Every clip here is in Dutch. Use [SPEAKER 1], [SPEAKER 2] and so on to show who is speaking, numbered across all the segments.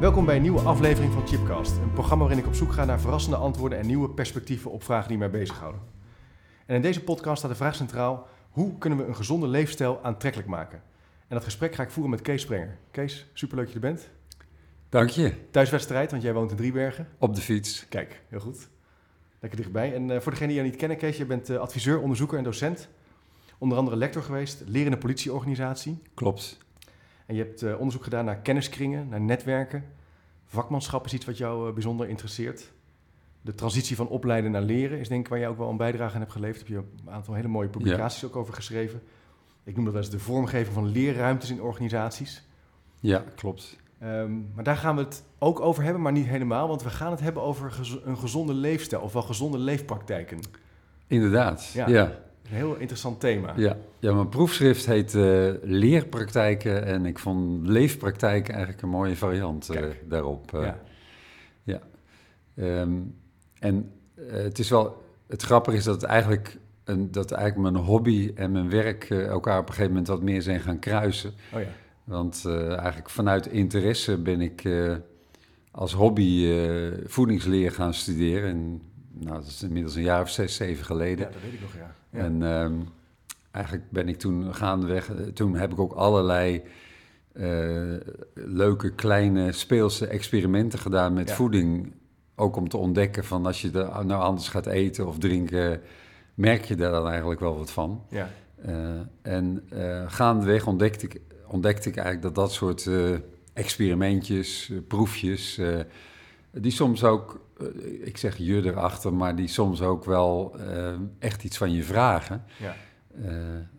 [SPEAKER 1] Welkom bij een nieuwe aflevering van Chipcast, een programma waarin ik op zoek ga naar verrassende antwoorden en nieuwe perspectieven op vragen die mij bezighouden. En in deze podcast staat de vraag centraal: hoe kunnen we een gezonde leefstijl aantrekkelijk maken? En dat gesprek ga ik voeren met Kees Sprenger. Kees, superleuk dat je er bent.
[SPEAKER 2] Dank je.
[SPEAKER 1] Thuiswedstrijd, want jij woont in Driebergen.
[SPEAKER 2] Op de fiets.
[SPEAKER 1] Kijk, heel goed. Lekker dichtbij. En uh, voor degenen die jou niet kennen, Kees, je bent uh, adviseur, onderzoeker en docent. Onder andere lector geweest, lerende politieorganisatie.
[SPEAKER 2] Klopt.
[SPEAKER 1] En je hebt uh, onderzoek gedaan naar kenniskringen, naar netwerken. Vakmanschap is iets wat jou bijzonder interesseert. De transitie van opleiden naar leren is denk ik waar jij ook wel een bijdrage aan hebt geleverd. Daar heb je een aantal hele mooie publicaties ja. ook over geschreven. Ik noem dat wel eens de vormgeving van leerruimtes in organisaties.
[SPEAKER 2] Ja, klopt.
[SPEAKER 1] Um, maar daar gaan we het ook over hebben, maar niet helemaal. Want we gaan het hebben over gez een gezonde leefstijl, of wel gezonde leefpraktijken.
[SPEAKER 2] Inderdaad, ja.
[SPEAKER 1] ja. Een heel interessant thema.
[SPEAKER 2] Ja, ja mijn proefschrift heet uh, Leerpraktijken. En ik vond leefpraktijken eigenlijk een mooie variant uh, daarop. Uh, ja. ja. Um, en het is wel... Het grappige is dat het eigenlijk... Dat eigenlijk mijn hobby en mijn werk elkaar op een gegeven moment wat meer zijn gaan kruisen.
[SPEAKER 1] Oh ja.
[SPEAKER 2] Want uh, eigenlijk vanuit interesse ben ik uh, als hobby uh, voedingsleer gaan studeren. En, nou, dat is inmiddels een jaar of zes, zeven geleden.
[SPEAKER 1] Ja, dat weet ik nog, ja. Ja.
[SPEAKER 2] En um, eigenlijk ben ik toen gaandeweg... Toen heb ik ook allerlei leuke, kleine, speelse experimenten gedaan met ja. voeding. Ook om te ontdekken van als je er nou anders gaat eten of drinken... merk je daar dan eigenlijk wel wat van.
[SPEAKER 1] Ja.
[SPEAKER 2] en gaandeweg ontdekte ik ontdekte ik eigenlijk dat dat soort experimentjes, proefjes, die soms ook, ik zeg je erachter, maar die soms ook wel echt iets van je vragen,
[SPEAKER 1] ja.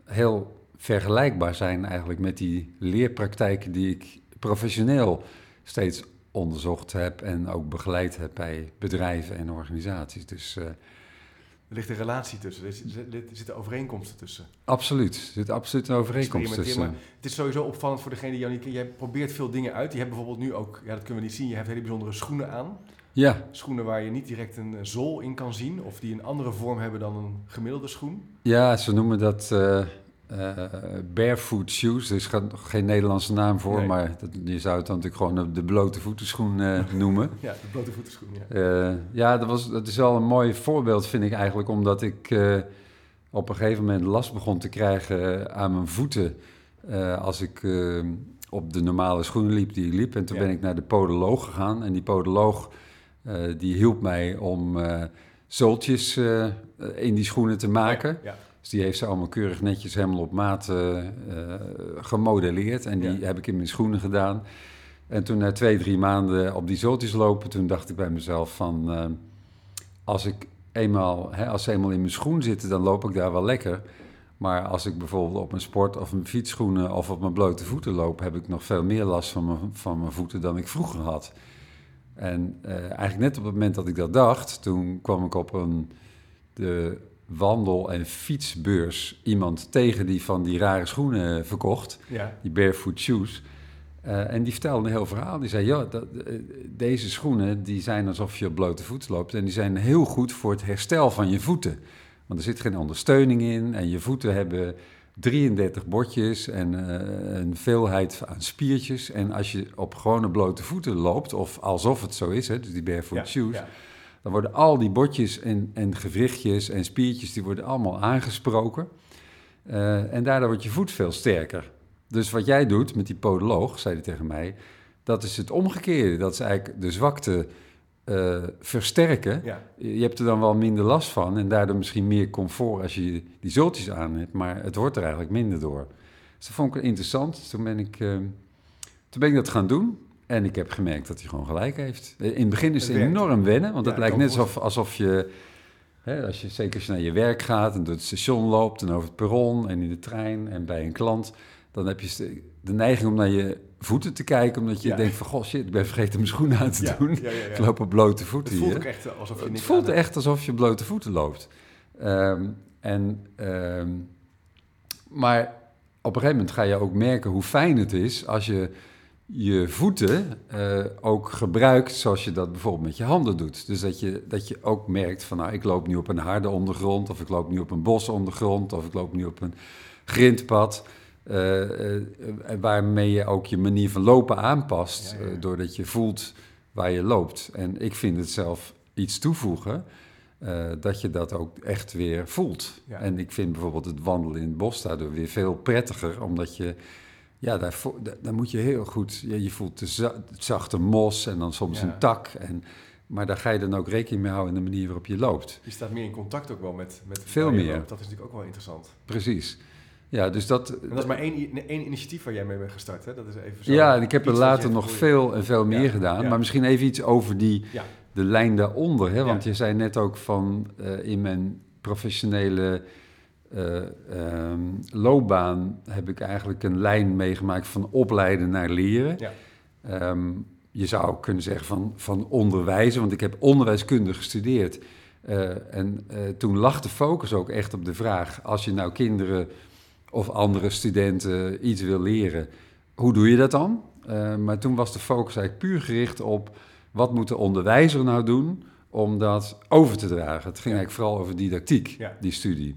[SPEAKER 2] heel vergelijkbaar zijn eigenlijk met die leerpraktijken die ik professioneel steeds onderzocht heb en ook begeleid heb bij bedrijven en organisaties. Dus
[SPEAKER 1] er ligt een relatie tussen, er zitten overeenkomsten tussen.
[SPEAKER 2] Absoluut, er zit absoluut een overeenkomst tussen.
[SPEAKER 1] Maar het is sowieso opvallend voor degene die jou niet kent. Jij probeert veel dingen uit. Je hebt bijvoorbeeld nu ook, ja dat kunnen we niet zien, je hebt hele bijzondere schoenen aan.
[SPEAKER 2] Ja.
[SPEAKER 1] Schoenen waar je niet direct een zool in kan zien. Of die een andere vorm hebben dan een gemiddelde schoen.
[SPEAKER 2] Ja, ze noemen dat uh, uh, barefoot shoes. Er is geen Nederlandse naam voor, nee. maar dat, je zou het dan natuurlijk gewoon de blote voetenschoen uh, noemen.
[SPEAKER 1] ja, de blote voetenschoen,
[SPEAKER 2] ja. ja, dat, was, dat is wel een mooi voorbeeld, vind ik eigenlijk, omdat ik op een gegeven moment last begon te krijgen aan mijn voeten als ik op de normale schoenen liep die ik liep. En toen ja. ben ik naar de podoloog gegaan en die podoloog die hielp mij om zooltjes in die schoenen te maken.
[SPEAKER 1] Ja, ja.
[SPEAKER 2] Dus die heeft ze allemaal keurig netjes helemaal op maat uh, uh, gemodelleerd. En die ja. heb ik in mijn schoenen gedaan. En toen na twee, drie maanden op die zooltjes lopen, toen dacht ik bij mezelf van... Uh, als ik eenmaal, hè, als ze eenmaal in mijn schoen zitten, dan loop ik daar wel lekker. Maar als ik bijvoorbeeld op mijn sport of mijn fietsschoenen of op mijn blote voeten loop... heb ik nog veel meer last van mijn, van mijn voeten dan ik vroeger had. En eigenlijk net op het moment dat ik dat dacht, toen kwam ik op een... De, wandel- en fietsbeurs iemand tegen die van die rare schoenen verkocht,
[SPEAKER 1] ja.
[SPEAKER 2] die barefoot shoes. Uh, en die vertelde een heel verhaal. Die zei, ja, dat, uh, deze schoenen die zijn alsof je op blote voeten loopt. En die zijn heel goed voor het herstel van je voeten. Want er zit geen ondersteuning in en je voeten hebben 33 botjes en uh, een veelheid aan spiertjes. En als je op gewone blote voeten loopt, of alsof het zo is, hè, dus die barefoot
[SPEAKER 1] ja,
[SPEAKER 2] shoes...
[SPEAKER 1] ja.
[SPEAKER 2] Dan worden al die botjes en, en gewrichtjes en spiertjes, die worden allemaal aangesproken. Uh, en daardoor wordt je voet veel sterker. Dus wat jij doet met die podoloog, zei hij tegen mij, dat is het omgekeerde. Dat is eigenlijk de zwakte uh, versterken.
[SPEAKER 1] Ja.
[SPEAKER 2] Je hebt er dan wel minder last van en daardoor misschien meer comfort als je die zultjes aan hebt, maar het wordt er eigenlijk minder door. Dus dat vond ik interessant. Toen ben ik, uh, toen ben ik dat gaan doen. En ik heb gemerkt dat hij gewoon gelijk heeft. In het begin is het, het enorm wennen, want ja, het lijkt net alsof, alsof je, hè, als je, zeker als je naar je werk gaat en door het station loopt en over het perron en in de trein en bij een klant, dan heb je de neiging om naar je voeten te kijken, omdat je
[SPEAKER 1] ja.
[SPEAKER 2] denkt van, goh shit, ik ben vergeten mijn schoenen aan te
[SPEAKER 1] ja,
[SPEAKER 2] doen.
[SPEAKER 1] Ja,
[SPEAKER 2] ik loop op blote voeten
[SPEAKER 1] het voelt
[SPEAKER 2] hier.
[SPEAKER 1] Echt alsof je
[SPEAKER 2] het voelt echt alsof je blote voeten loopt. Um, en, um, maar op een gegeven moment ga je ook merken hoe fijn het is als je je voeten uh, ook gebruikt zoals je dat bijvoorbeeld met je handen doet. Dus dat je, dat je ook merkt van, nou, ik loop nu op een harde ondergrond, of ik loop nu op een bosondergrond, of ik loop nu op een grindpad. Eh, eh, waarmee je ook je manier van lopen aanpast,
[SPEAKER 1] Ja, ja, ja.
[SPEAKER 2] eh, doordat je voelt waar je loopt. En ik vind het zelf iets toevoegen, dat je dat ook echt weer voelt.
[SPEAKER 1] Ja.
[SPEAKER 2] En ik vind bijvoorbeeld het wandelen in het bos daardoor weer veel prettiger, omdat je, ja, daar, daar, moet je heel goed, ja, je voelt de het zachte mos en dan soms
[SPEAKER 1] Ja.
[SPEAKER 2] een tak. En, maar daar ga je dan ook rekening mee houden in de manier waarop je loopt.
[SPEAKER 1] Je staat meer in contact ook wel met... met
[SPEAKER 2] Veel
[SPEAKER 1] je
[SPEAKER 2] meer.
[SPEAKER 1] Dat is natuurlijk ook wel interessant.
[SPEAKER 2] Precies. Ja, dus dat,
[SPEAKER 1] En dat is maar één, één initiatief waar jij mee bent gestart, hè? Dat is even zo
[SPEAKER 2] Ja, en ik heb er later nog veel en veel meer
[SPEAKER 1] Ja,
[SPEAKER 2] gedaan.
[SPEAKER 1] ja.
[SPEAKER 2] Maar misschien even iets over die,
[SPEAKER 1] Ja,
[SPEAKER 2] de lijn daaronder. Hè? Want je zei net ook van eh, in mijn professionele eh, ehm, loopbaan heb ik eigenlijk een lijn meegemaakt van opleiden naar leren.
[SPEAKER 1] ja,
[SPEAKER 2] Ehm, je zou kunnen zeggen van, van onderwijzen, want ik heb onderwijskunde gestudeerd. Eh, en toen lag de focus ook echt op de vraag: als je nou kinderen of andere studenten iets wil leren, hoe doe je dat dan? Eh, maar toen was de focus eigenlijk puur gericht op wat moet de onderwijzer nou doen om dat over te dragen. Het ging eigenlijk vooral over didactiek,
[SPEAKER 1] Ja.
[SPEAKER 2] die studie.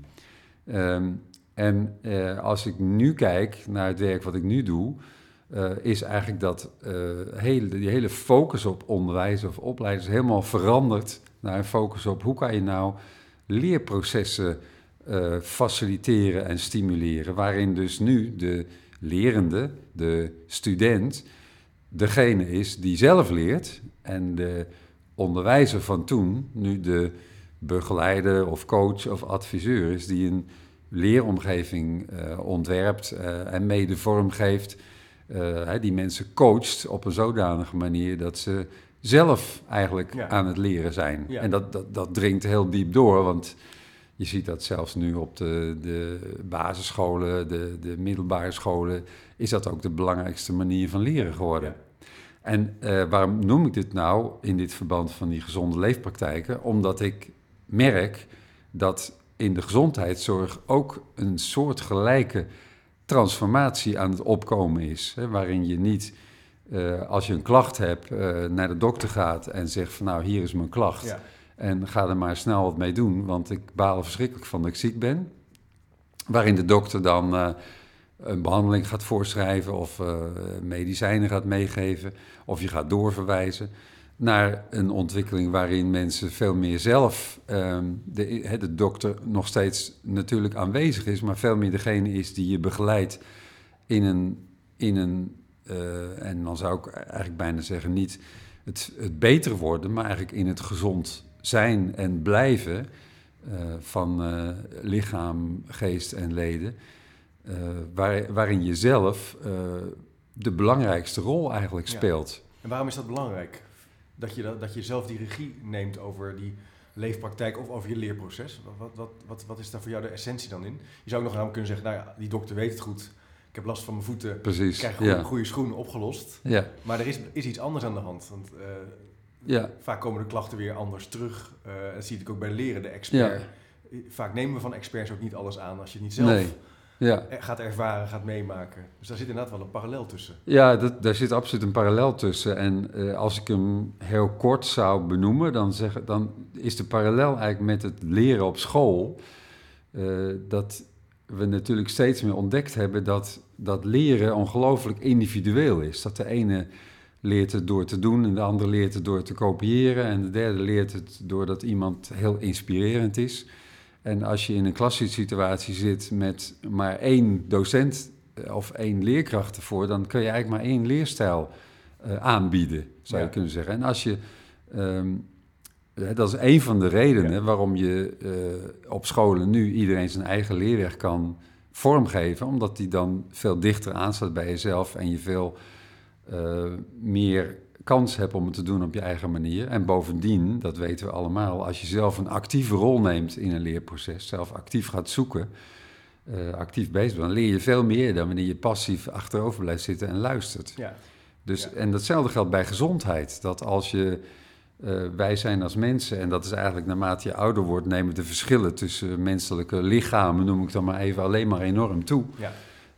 [SPEAKER 2] Ehm, en eh, als ik nu kijk naar het werk wat ik nu doe, eh, is eigenlijk dat hele, die hele focus op onderwijs of opleiders helemaal veranderd naar een focus op hoe kan je nou leerprocessen eh, faciliteren en stimuleren, waarin dus nu de lerende, de student, degene is die zelf leert en de onderwijzer van toen nu de begeleider of coach of adviseur is die een leeromgeving eh, ontwerpt eh, en mede vormgeeft, hè, die mensen coacht op een zodanige manier dat ze zelf eigenlijk
[SPEAKER 1] Ja.
[SPEAKER 2] aan het leren zijn.
[SPEAKER 1] Ja.
[SPEAKER 2] En dat, dat, dat dringt heel diep door, want je ziet dat zelfs nu op de, de basisscholen, de, de middelbare scholen, is dat ook de belangrijkste manier van leren geworden.
[SPEAKER 1] Ja.
[SPEAKER 2] En eh, waarom noem ik dit nou in dit verband van die gezonde leefpraktijken? Omdat ik merk dat in de gezondheidszorg ook een soort gelijke transformatie aan het opkomen is. Hè, waarin je niet, eh, als je een klacht hebt, eh, naar de dokter gaat en zegt van nou hier is mijn klacht.
[SPEAKER 1] ja,
[SPEAKER 2] En ga er maar snel wat mee doen, want ik baal er verschrikkelijk van dat ik ziek ben. Waarin de dokter dan eh, een behandeling gaat voorschrijven of eh, medicijnen gaat meegeven. Of je gaat doorverwijzen naar een ontwikkeling waarin mensen veel meer zelf, ehm, de, de dokter nog steeds natuurlijk aanwezig is, maar veel meer degene is die je begeleidt in een, in een eh, en dan zou ik eigenlijk bijna zeggen, niet het, het beter worden, maar eigenlijk in het gezond zijn en blijven eh, van eh, lichaam, geest en leden, eh, waar, waarin je zelf de belangrijkste rol eigenlijk
[SPEAKER 1] Ja.
[SPEAKER 2] speelt.
[SPEAKER 1] En waarom is dat belangrijk? Dat je, dat, dat je zelf die regie neemt over die leefpraktijk of over je leerproces. Wat, wat, wat, wat, is daar voor jou de essentie dan in? Je zou ook nog namelijk kunnen zeggen, nou ja, die dokter weet het goed. Ik heb last van mijn voeten. Ik
[SPEAKER 2] Precies.
[SPEAKER 1] krijg goede,
[SPEAKER 2] Ja.
[SPEAKER 1] goede schoenen opgelost.
[SPEAKER 2] Ja.
[SPEAKER 1] Maar er is, is iets anders aan de hand. Want
[SPEAKER 2] Ja.
[SPEAKER 1] vaak komen de klachten weer anders terug. Eh, dat zie ik ook bij leren, de expert.
[SPEAKER 2] Ja.
[SPEAKER 1] Vaak nemen we van experts ook niet alles aan als je het niet zelf
[SPEAKER 2] Nee. Ja.
[SPEAKER 1] gaat ervaren, gaat meemaken. Dus daar zit inderdaad wel een parallel tussen.
[SPEAKER 2] Ja, dat, daar zit absoluut een parallel tussen. En eh, als ik hem heel kort zou benoemen, dan, zeg, dan is de parallel eigenlijk met het leren op school. eh, dat we natuurlijk steeds meer ontdekt hebben dat, dat leren ongelooflijk individueel is. Dat de ene leert het door te doen en de andere leert het door te kopiëren. En de derde leert het doordat iemand heel inspirerend is. En als je in een klassensituatie zit met maar één docent eh, of één leerkracht ervoor, dan kun je eigenlijk maar één leerstijl eh, aanbieden, zou
[SPEAKER 1] Ja.
[SPEAKER 2] je kunnen zeggen. En als je, ehm, dat is een van de redenen
[SPEAKER 1] Ja.
[SPEAKER 2] waarom je eh, op scholen nu iedereen zijn eigen leerweg kan vormgeven, omdat die dan veel dichter aanstaat bij jezelf en je veel meer kans hebt om het te doen op je eigen manier. En bovendien, dat weten we allemaal, als je zelf een actieve rol neemt in een leerproces, zelf actief gaat zoeken, eh, actief bezig bent, dan leer je veel meer dan wanneer je passief achterover blijft zitten en luistert.
[SPEAKER 1] Ja,
[SPEAKER 2] Dus,
[SPEAKER 1] Ja.
[SPEAKER 2] En datzelfde geldt bij gezondheid. Dat als je, eh, wij zijn als mensen, en dat is eigenlijk naarmate je ouder wordt, nemen de verschillen tussen menselijke lichamen, noem ik dan maar even, alleen maar enorm toe.
[SPEAKER 1] ja,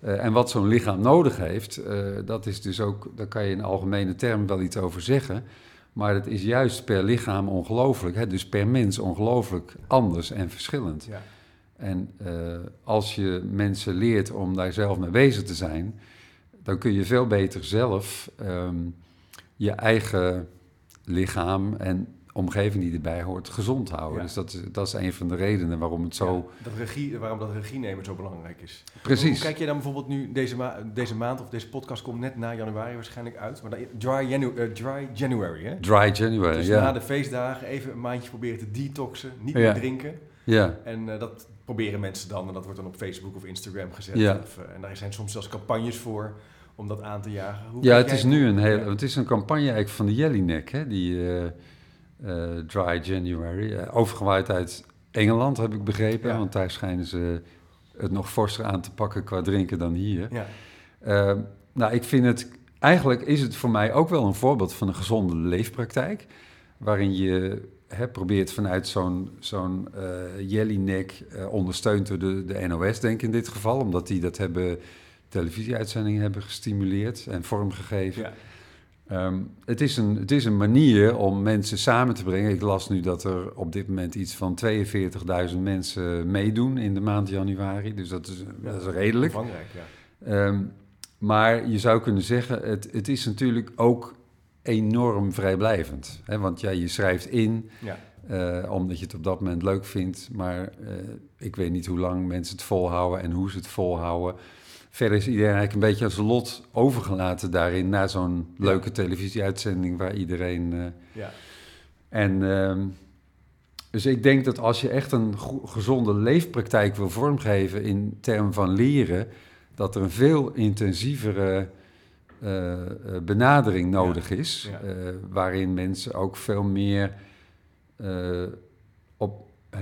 [SPEAKER 2] Eh, en wat zo'n lichaam nodig heeft, eh, dat is dus ook, daar kan je in algemene termen wel iets over zeggen. Maar het is juist per lichaam ongelooflijk, dus per mens ongelooflijk anders en verschillend.
[SPEAKER 1] ja.
[SPEAKER 2] En eh, als je mensen leert om daar zelf mee bezig te zijn, dan kun je veel beter zelf ehm, je eigen lichaam en omgeving die erbij hoort gezond houden.
[SPEAKER 1] Ja.
[SPEAKER 2] Dus dat is, dat is een van de redenen waarom het zo...
[SPEAKER 1] Ja, dat regie, waarom dat regie nemen zo belangrijk is.
[SPEAKER 2] Precies.
[SPEAKER 1] Hoe kijk je dan bijvoorbeeld nu, deze, ma deze maand of deze podcast komt net na januari waarschijnlijk uit. Maar dry, Janu eh, dry January, hè?
[SPEAKER 2] Dry January,
[SPEAKER 1] Dus
[SPEAKER 2] ja.
[SPEAKER 1] na de feestdagen even een maandje proberen te detoxen, niet meer drinken.
[SPEAKER 2] ja.
[SPEAKER 1] En eh, dat proberen mensen dan en dat wordt dan op Facebook of Instagram gezet.
[SPEAKER 2] Ja.
[SPEAKER 1] Of, eh, en daar zijn soms zelfs campagnes voor om dat aan te jagen. Hoe
[SPEAKER 2] Ja, het is nu een heel,
[SPEAKER 1] Ja.
[SPEAKER 2] het is een campagne eigenlijk van de Jellyneck, hè, die Dry January, eh, overgewaaid uit Engeland heb ik begrepen,
[SPEAKER 1] Ja.
[SPEAKER 2] want daar schijnen ze het nog forser aan te pakken qua drinken dan hier.
[SPEAKER 1] Ja,
[SPEAKER 2] Eh, nou, ik vind het, eigenlijk is het voor mij ook wel een voorbeeld van een gezonde leefpraktijk, waarin je hè, probeert vanuit zo'n zo'n eh Jellyneck, eh, ondersteund door de, de NOS denk ik in dit geval, omdat die dat hebben, televisieuitzendingen hebben gestimuleerd en vormgegeven.
[SPEAKER 1] ja.
[SPEAKER 2] Ehm, het, is een, het is een manier om mensen samen te brengen. Ik las nu dat er op dit moment iets van 42.000 mensen meedoen in de maand januari. Dus dat is, dat is redelijk.
[SPEAKER 1] Omvangrijk, ja.
[SPEAKER 2] Ehm, maar je zou kunnen zeggen, het, het is natuurlijk ook enorm vrijblijvend. Hè? Want ja, je schrijft in,
[SPEAKER 1] ja.
[SPEAKER 2] eh, omdat je het op dat moment leuk vindt. Maar eh, ik weet niet hoe lang mensen het volhouden en hoe ze het volhouden. Verder is iedereen eigenlijk een beetje zijn lot overgelaten daarin... naar zo'n
[SPEAKER 1] Ja.
[SPEAKER 2] leuke televisieuitzending waar iedereen... eh,
[SPEAKER 1] ja.
[SPEAKER 2] en ehm, dus ik denk dat als je echt een gezonde leefpraktijk wil vormgeven in termen van leren, dat er een veel intensievere eh, eh, benadering nodig is,
[SPEAKER 1] ja.
[SPEAKER 2] waarin mensen ook veel meer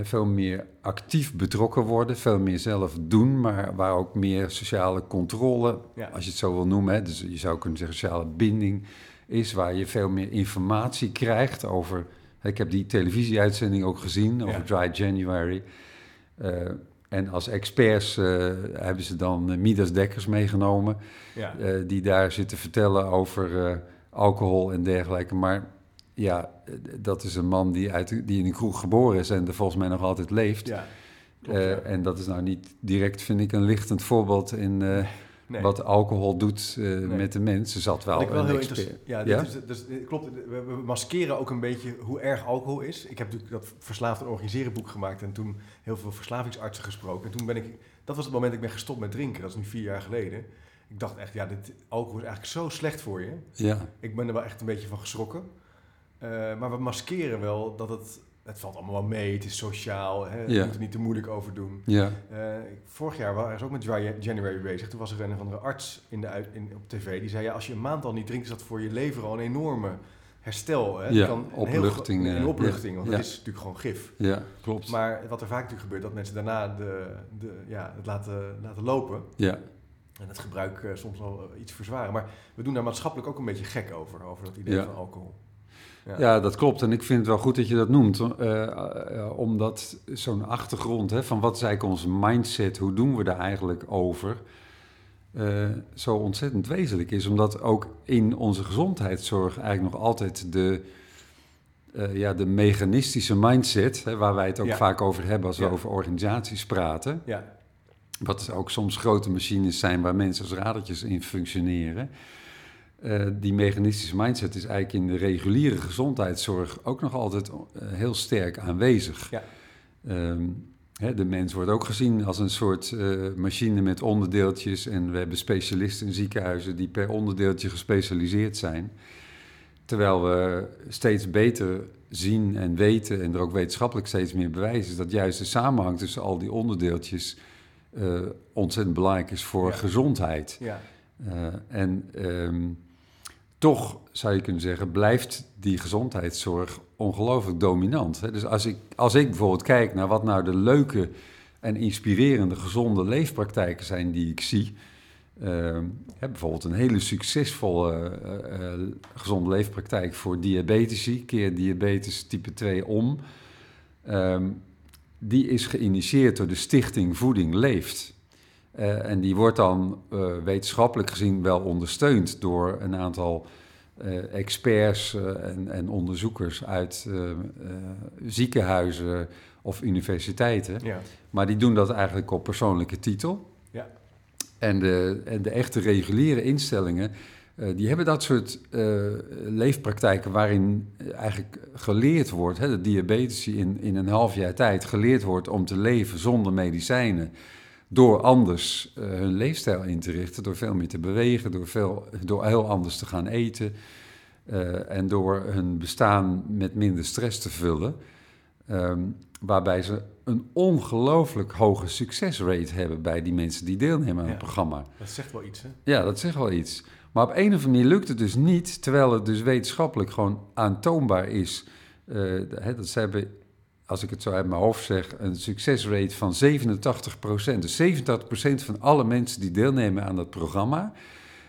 [SPEAKER 2] veel meer actief betrokken worden, veel meer zelf doen, maar waar ook meer sociale controle,
[SPEAKER 1] Ja.
[SPEAKER 2] als je het zo wil noemen, hè, dus je zou kunnen zeggen sociale binding is, waar je veel meer informatie krijgt over. Ik heb die televisieuitzending ook gezien over Dry January. Eh, en als experts eh, hebben ze dan eh, Midas Dekkers meegenomen,
[SPEAKER 1] ja.
[SPEAKER 2] die daar zitten vertellen over alcohol en dergelijke. Maar ja, dat is een man die, uit, die in een kroeg geboren is en er volgens mij nog altijd leeft.
[SPEAKER 1] ja. Klopt,
[SPEAKER 2] Eh,
[SPEAKER 1] ja.
[SPEAKER 2] En dat is nou niet direct, vind ik, een lichtend voorbeeld in eh,
[SPEAKER 1] Nee.
[SPEAKER 2] wat alcohol doet eh, met de mens. Ze zat wel
[SPEAKER 1] ik heel interessant. Ja,
[SPEAKER 2] Ja?
[SPEAKER 1] dit Is, dus, klopt. We, we maskeren ook een beetje hoe erg alcohol is. Ik heb natuurlijk dat verslaafd en organiseren boek gemaakt en toen heel veel verslavingsartsen gesproken. En toen ben ik, dat was het moment dat ik ben gestopt met drinken. Dat is nu vier jaar geleden. Ik dacht echt, ja, dit alcohol is eigenlijk zo slecht voor je.
[SPEAKER 2] Ja,
[SPEAKER 1] Ik ben er wel echt een beetje van geschrokken. Eh, maar we maskeren wel dat het, het valt allemaal wel mee. Het is sociaal. Hè? Je
[SPEAKER 2] Ja.
[SPEAKER 1] moet er niet te moeilijk over doen.
[SPEAKER 2] ja,
[SPEAKER 1] Eh, ik- vorig jaar waren ze ook met Dry January bezig. Toen was er een of andere arts in de, in, op tv die zei: ja, als je een maand al niet drinkt, is dat voor je lever al een enorme herstel. Hè?
[SPEAKER 2] Ja,
[SPEAKER 1] een heel
[SPEAKER 2] opluchting,
[SPEAKER 1] Een,
[SPEAKER 2] eh,
[SPEAKER 1] opluchting,
[SPEAKER 2] ja,
[SPEAKER 1] want
[SPEAKER 2] ja.
[SPEAKER 1] dat is natuurlijk gewoon gif.
[SPEAKER 2] ja, klopt.
[SPEAKER 1] Maar wat er vaak natuurlijk gebeurt, dat mensen daarna de, de, ja, het laten, laten lopen.
[SPEAKER 2] ja,
[SPEAKER 1] En het gebruik eh, soms al eh, iets verzwaren. Maar we doen daar maatschappelijk ook een beetje gek over, over dat idee
[SPEAKER 2] Ja.
[SPEAKER 1] van alcohol. Ja.
[SPEAKER 2] ja, dat klopt. En ik vind het wel goed dat je dat noemt. eh, eh, omdat zo'n achtergrond hè, van wat is eigenlijk onze mindset, hoe doen we daar eigenlijk over, eh, zo ontzettend wezenlijk is. Omdat ook in onze gezondheidszorg eigenlijk nog altijd de, ja, de mechanistische mindset, hè, waar wij het ook
[SPEAKER 1] Ja.
[SPEAKER 2] vaak over hebben als we
[SPEAKER 1] Ja.
[SPEAKER 2] over organisaties praten,
[SPEAKER 1] Ja,
[SPEAKER 2] wat ook soms grote machines zijn waar mensen als radertjes in functioneren. Eh, die mechanistische mindset is eigenlijk in de reguliere gezondheidszorg ook nog altijd eh, heel sterk aanwezig.
[SPEAKER 1] Ja.
[SPEAKER 2] Ehm, hè, de mens wordt ook gezien als een soort eh, machine met onderdeeltjes. En we hebben specialisten in ziekenhuizen die per onderdeeltje gespecialiseerd zijn. Terwijl we steeds beter zien en weten, en er ook wetenschappelijk steeds meer bewijs is, dat juist de samenhang tussen al die onderdeeltjes ontzettend belangrijk is voor
[SPEAKER 1] Ja.
[SPEAKER 2] gezondheid.
[SPEAKER 1] ja,
[SPEAKER 2] en ehm, toch zou je kunnen zeggen, blijft die gezondheidszorg ongelooflijk dominant. Dus als ik, als ik bijvoorbeeld kijk naar wat nou de leuke en inspirerende gezonde leefpraktijken zijn die ik zie. hè, bijvoorbeeld een hele succesvolle eh, eh, gezonde leefpraktijk voor diabetici, keer diabetes type 2 om. Ehm, die is geïnitieerd door de stichting Voeding Leeft. Eh, en die wordt dan eh, wetenschappelijk gezien wel ondersteund door een aantal eh, experts en, en onderzoekers uit ziekenhuizen, of universiteiten.
[SPEAKER 1] Ja.
[SPEAKER 2] Maar die doen dat eigenlijk op persoonlijke titel.
[SPEAKER 1] Ja.
[SPEAKER 2] En de, en de echte reguliere instellingen, die hebben dat soort leefpraktijken waarin eigenlijk geleerd wordt, hè, de diabetici in, in een half jaar tijd geleerd wordt om te leven zonder medicijnen. Door anders eh, hun leefstijl in te richten, door veel meer te bewegen, door, veel, door heel anders te gaan eten. eh, en door hun bestaan met minder stress te vullen. Ehm, waarbij ze een ongelooflijk hoge succesrate hebben bij die mensen die deelnemen aan
[SPEAKER 1] Ja.
[SPEAKER 2] het programma.
[SPEAKER 1] Dat zegt wel iets, hè?
[SPEAKER 2] Ja, dat zegt wel iets. Maar op een of andere manier lukt het dus niet, terwijl het dus wetenschappelijk gewoon aantoonbaar is. eh, dat ze hebben, als ik het zo uit mijn hoofd zeg, een succesrate van 87%. Dus 87% van alle mensen die deelnemen aan dat programma,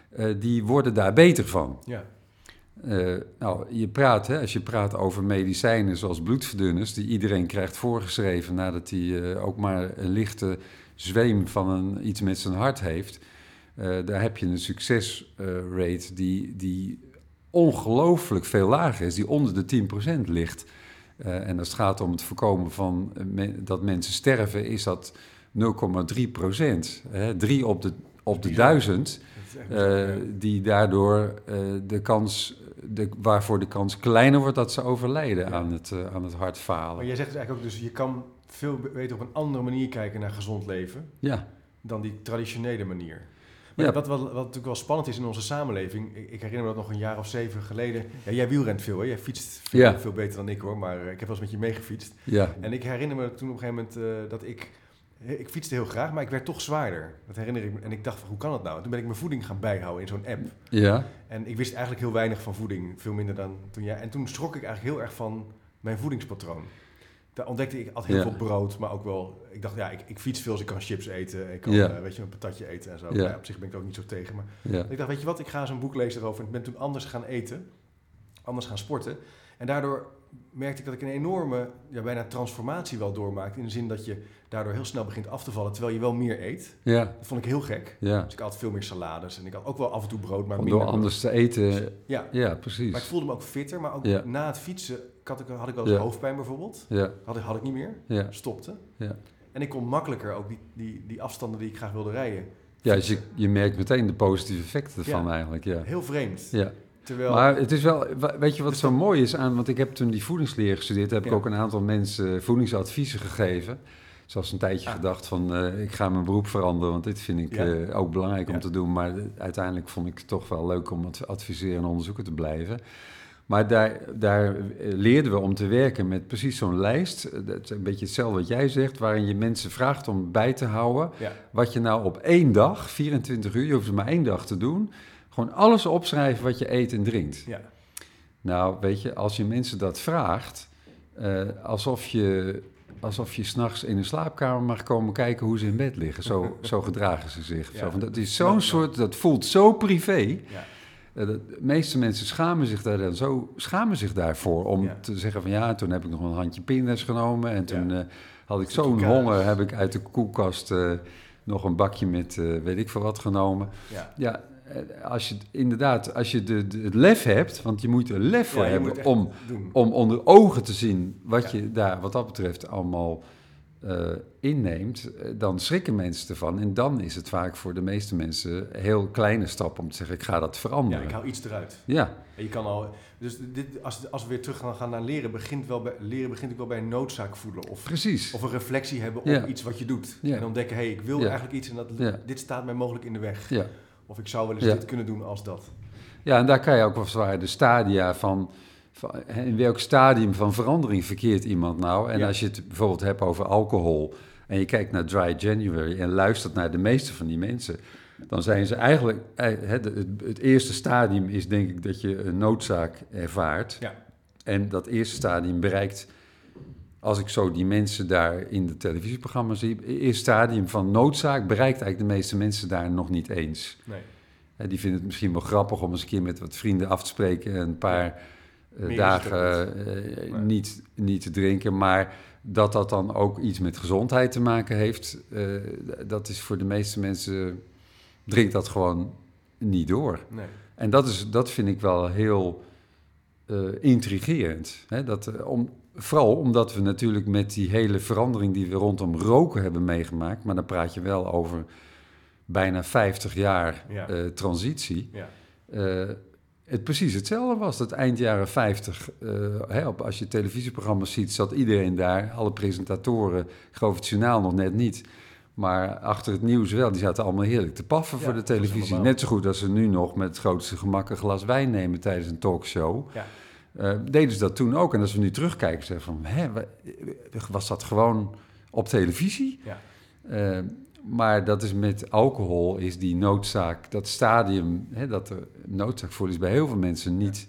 [SPEAKER 2] eh, die worden daar beter van.
[SPEAKER 1] Ja.
[SPEAKER 2] Eh, nou, je praat, hè, als je praat over medicijnen zoals bloedverdunners, die iedereen krijgt voorgeschreven nadat hij eh, ook maar een lichte zweem van een, iets met zijn hart heeft, daar heb je een succesrate die, die ongelooflijk veel lager is, die onder de 10% ligt. Eh, en als het gaat om het voorkomen van eh, me- dat mensen sterven, is dat 0,3 procent. Drie op de, op de duizend. Eh, die daardoor de kans, de, waarvoor de kans kleiner wordt dat ze overlijden
[SPEAKER 1] Ja.
[SPEAKER 2] aan, het, eh, aan het
[SPEAKER 1] Maar
[SPEAKER 2] hartfalen.
[SPEAKER 1] jij zegt dus eigenlijk ook, dus je kan veel beter op een andere manier kijken naar gezond leven
[SPEAKER 2] Ja,
[SPEAKER 1] dan die traditionele manier. Maar
[SPEAKER 2] Ja.
[SPEAKER 1] wat, wat, wat natuurlijk wel spannend is in onze samenleving, ik, ik herinner me dat nog een jaar of zeven geleden. Ja, jij wielrent veel, hè? Jij fietst veel,
[SPEAKER 2] Ja.
[SPEAKER 1] veel beter dan ik hoor, maar eh, ik heb wel eens met je meegefietst.
[SPEAKER 2] ja,
[SPEAKER 1] En ik herinner me toen op een gegeven moment eh, dat ik, ik fietste heel graag, maar ik werd toch zwaarder. Dat herinner ik me. En ik dacht van, hoe kan dat nou? En toen ben ik mijn voeding gaan bijhouden in zo'n app.
[SPEAKER 2] ja,
[SPEAKER 1] En ik wist eigenlijk heel weinig van voeding, veel minder dan toen jij. En toen schrok ik eigenlijk heel erg van mijn voedingspatroon. Daar ontdekte ik, had heel
[SPEAKER 2] Ja.
[SPEAKER 1] veel brood, maar ook wel... Ik dacht, ja, ik, ik fiets veel, dus ik kan chips eten. Ik kan,
[SPEAKER 2] Ja.
[SPEAKER 1] eh, weet je, een patatje eten en zo.
[SPEAKER 2] Ja.
[SPEAKER 1] Ja, op zich ben ik er ook niet zo tegen. Maar ik dacht, weet je wat, ik ga zo'n boek lezen erover. En ik ben toen anders gaan eten, anders gaan sporten. En daardoor merkte ik dat ik een enorme, ja, bijna transformatie wel doormaakte. In de zin dat je daardoor heel snel begint af te vallen, terwijl je wel meer eet.
[SPEAKER 2] ja,
[SPEAKER 1] Dat vond ik heel gek.
[SPEAKER 2] ja.
[SPEAKER 1] Dus ik had veel meer salades en ik had ook wel af en toe brood, maar
[SPEAKER 2] Om
[SPEAKER 1] minder.
[SPEAKER 2] door anders te eten,
[SPEAKER 1] Ja,
[SPEAKER 2] ja,
[SPEAKER 1] maar ik
[SPEAKER 2] precies.
[SPEAKER 1] voelde me ook fitter. Maar ook
[SPEAKER 2] Ja.
[SPEAKER 1] na het fietsen ik, had ik wel eens
[SPEAKER 2] Ja.
[SPEAKER 1] hoofdpijn bijvoorbeeld.
[SPEAKER 2] Ja,
[SPEAKER 1] Had ik, had ik niet meer.
[SPEAKER 2] ja,
[SPEAKER 1] Stopte.
[SPEAKER 2] ja.
[SPEAKER 1] En ik kon makkelijker ook die, die, die afstanden die ik graag wilde rijden.
[SPEAKER 2] Ja, dus je, je merkt meteen de positieve effecten ervan
[SPEAKER 1] Ja.
[SPEAKER 2] eigenlijk, ja.
[SPEAKER 1] Heel vreemd.
[SPEAKER 2] Ja.
[SPEAKER 1] Terwijl,
[SPEAKER 2] Maar het is wel, weet je wat
[SPEAKER 1] Dus
[SPEAKER 2] zo mooi is aan, want ik heb toen die voedingsleer gestudeerd, heb ik ook een aantal mensen voedingsadviezen gegeven. Zelfs een tijdje
[SPEAKER 1] Ah.
[SPEAKER 2] gedacht van, eh, ik ga mijn beroep veranderen, want dit vind ik eh, ook belangrijk om te doen. Maar uiteindelijk vond ik het toch wel leuk om het adviseren en onderzoeken te blijven. Maar daar, daar eh, leerden we om te werken met precies zo'n lijst. Eh, Dat is een beetje hetzelfde wat jij zegt, waarin je mensen vraagt om bij te houden
[SPEAKER 1] ja,
[SPEAKER 2] wat je nou op één dag, 24 uur, je hoeft het maar één dag te doen, gewoon alles opschrijven wat je eet en drinkt.
[SPEAKER 1] ja,
[SPEAKER 2] Nou, weet je, als je mensen dat vraagt, eh, alsof je, alsof je s'nachts in een slaapkamer mag komen kijken hoe ze in bed liggen. Zo, zo gedragen ze zich.
[SPEAKER 1] Ja.
[SPEAKER 2] Zo, van, dat is zo'n soort, dat voelt zo privé.
[SPEAKER 1] ja.
[SPEAKER 2] Eh, de meeste mensen schamen zich daar dan zo, schamen zich daarvoor om
[SPEAKER 1] Ja.
[SPEAKER 2] te zeggen van ja, toen heb ik nog een handje pindas genomen en toen
[SPEAKER 1] Ja.
[SPEAKER 2] eh, had ik zo'n honger, heb ik uit de koelkast eh, nog een bakje met weet ik veel wat genomen.
[SPEAKER 1] ja.
[SPEAKER 2] Ja, als je inderdaad, als je de, de- het lef hebt, want je moet er lef voor hebben om,
[SPEAKER 1] doen.
[SPEAKER 2] om onder ogen te zien wat je daar wat dat betreft allemaal eh, inneemt, eh, dan schrikken mensen ervan. En dan is het vaak voor de meeste mensen een heel kleine stap om te zeggen, ik ga dat
[SPEAKER 1] Ja,
[SPEAKER 2] veranderen.
[SPEAKER 1] ik hou iets eruit.
[SPEAKER 2] Ja,
[SPEAKER 1] En je kan al, dus dit, als, als we weer terug gaan, gaan naar leren, begint wel bij, leren begint ook wel bij een noodzaak voelen. Of,
[SPEAKER 2] precies.
[SPEAKER 1] of een reflectie hebben op
[SPEAKER 2] Ja.
[SPEAKER 1] iets wat je doet.
[SPEAKER 2] Ja.
[SPEAKER 1] En ontdekken, hé, hey, ik wil
[SPEAKER 2] Ja.
[SPEAKER 1] eigenlijk iets en dat,
[SPEAKER 2] Ja.
[SPEAKER 1] dit staat mij mogelijk in de weg.
[SPEAKER 2] Ja.
[SPEAKER 1] Of ik zou wel eens
[SPEAKER 2] Ja.
[SPEAKER 1] dit kunnen doen als dat.
[SPEAKER 2] ja, en daar kan je ook wel zwaar de stadia van, van... In welk stadium van verandering verkeert iemand nou? En
[SPEAKER 1] Ja.
[SPEAKER 2] als je het bijvoorbeeld hebt over alcohol... en je kijkt naar Dry January en luistert naar de meeste van die mensen... dan zijn ze eigenlijk... eh, Het, het, eerste stadium is denk ik dat je een noodzaak ervaart.
[SPEAKER 1] Ja.
[SPEAKER 2] En dat eerste stadium bereikt... Als ik zo die mensen daar in de televisieprogramma's zie... het eerste stadium van noodzaak bereikt eigenlijk de meeste mensen daar nog niet eens.
[SPEAKER 1] Nee.
[SPEAKER 2] Die vinden het misschien wel grappig om eens een keer met wat vrienden af te spreken... en een paar dagen
[SPEAKER 1] het ook
[SPEAKER 2] eh,
[SPEAKER 1] Nee.
[SPEAKER 2] niet, niet te drinken. Maar dat dat dan ook iets met gezondheid te maken heeft... eh, dat is voor de meeste mensen... drinkt dat gewoon niet door.
[SPEAKER 1] nee.
[SPEAKER 2] En dat, is, dat vind ik wel heel eh, intrigerend. Hè? Dat, eh, om, vooral omdat we natuurlijk met die hele verandering die we rondom roken hebben meegemaakt, maar dan praat je wel over bijna 50 jaar
[SPEAKER 1] Ja.
[SPEAKER 2] eh, transitie.
[SPEAKER 1] Ja.
[SPEAKER 2] eh, het precies hetzelfde was. Dat eind jaren 50, eh, hè, op, als je televisieprogramma's ziet, zat iedereen daar. Alle presentatoren, ik geloof het journaal nog net niet. Maar achter het nieuws wel, die zaten allemaal heerlijk te paffen
[SPEAKER 1] Ja,
[SPEAKER 2] voor de televisie. Net zo goed als ze nu nog met het grootste gemak een glas wijn nemen tijdens een talkshow.
[SPEAKER 1] Ja.
[SPEAKER 2] Eh, deden ze dat toen ook. En als we nu terugkijken, zeggen van, hè, wa- was dat gewoon op televisie?
[SPEAKER 1] Ja.
[SPEAKER 2] Eh, maar dat is met alcohol, is die noodzaak, dat stadium, hè, dat er noodzaak voor is bij heel veel mensen niet,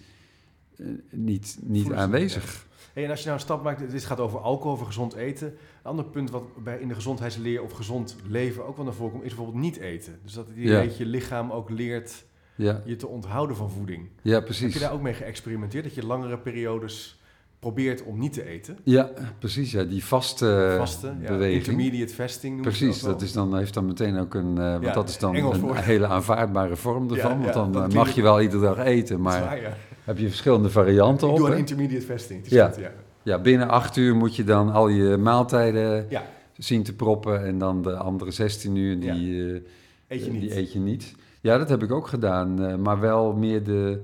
[SPEAKER 2] eh, niet, niet aanwezig.
[SPEAKER 1] Hey, en als je nou een stap maakt, dit gaat over alcohol, over gezond eten. Een ander punt wat bij in de gezondheidsleer of gezond leven ook wel naar voren komt, is bijvoorbeeld niet eten. Dus dat die
[SPEAKER 2] Ja.
[SPEAKER 1] beetje je lichaam ook leert
[SPEAKER 2] Ja,
[SPEAKER 1] je te onthouden van voeding.
[SPEAKER 2] ja
[SPEAKER 1] Heb
[SPEAKER 2] precies.
[SPEAKER 1] je daar ook mee geëxperimenteerd? Dat je langere periodes probeert om niet te eten?
[SPEAKER 2] Ja, precies. Ja, die vaste,
[SPEAKER 1] Vaste, ja,
[SPEAKER 2] beweging.
[SPEAKER 1] intermediate fasting
[SPEAKER 2] Precies, dat is dan, heeft dan meteen ook een, eh, want
[SPEAKER 1] Ja,
[SPEAKER 2] dat is dan
[SPEAKER 1] Engels
[SPEAKER 2] een hele aanvaardbare vorm ervan. Want dan eh, mag je wel iedere dag eten, maar
[SPEAKER 1] waar,
[SPEAKER 2] heb je verschillende varianten op.
[SPEAKER 1] doe een intermediate fasting. Het is
[SPEAKER 2] Ja.
[SPEAKER 1] goed, ja.
[SPEAKER 2] Ja, binnen acht uur moet je dan al je maaltijden
[SPEAKER 1] Ja.
[SPEAKER 2] zien te proppen. En dan de andere 16 uur, die, eh,
[SPEAKER 1] Eet je niet.
[SPEAKER 2] die eet je niet. Ja, dat heb ik ook gedaan. maar wel meer de,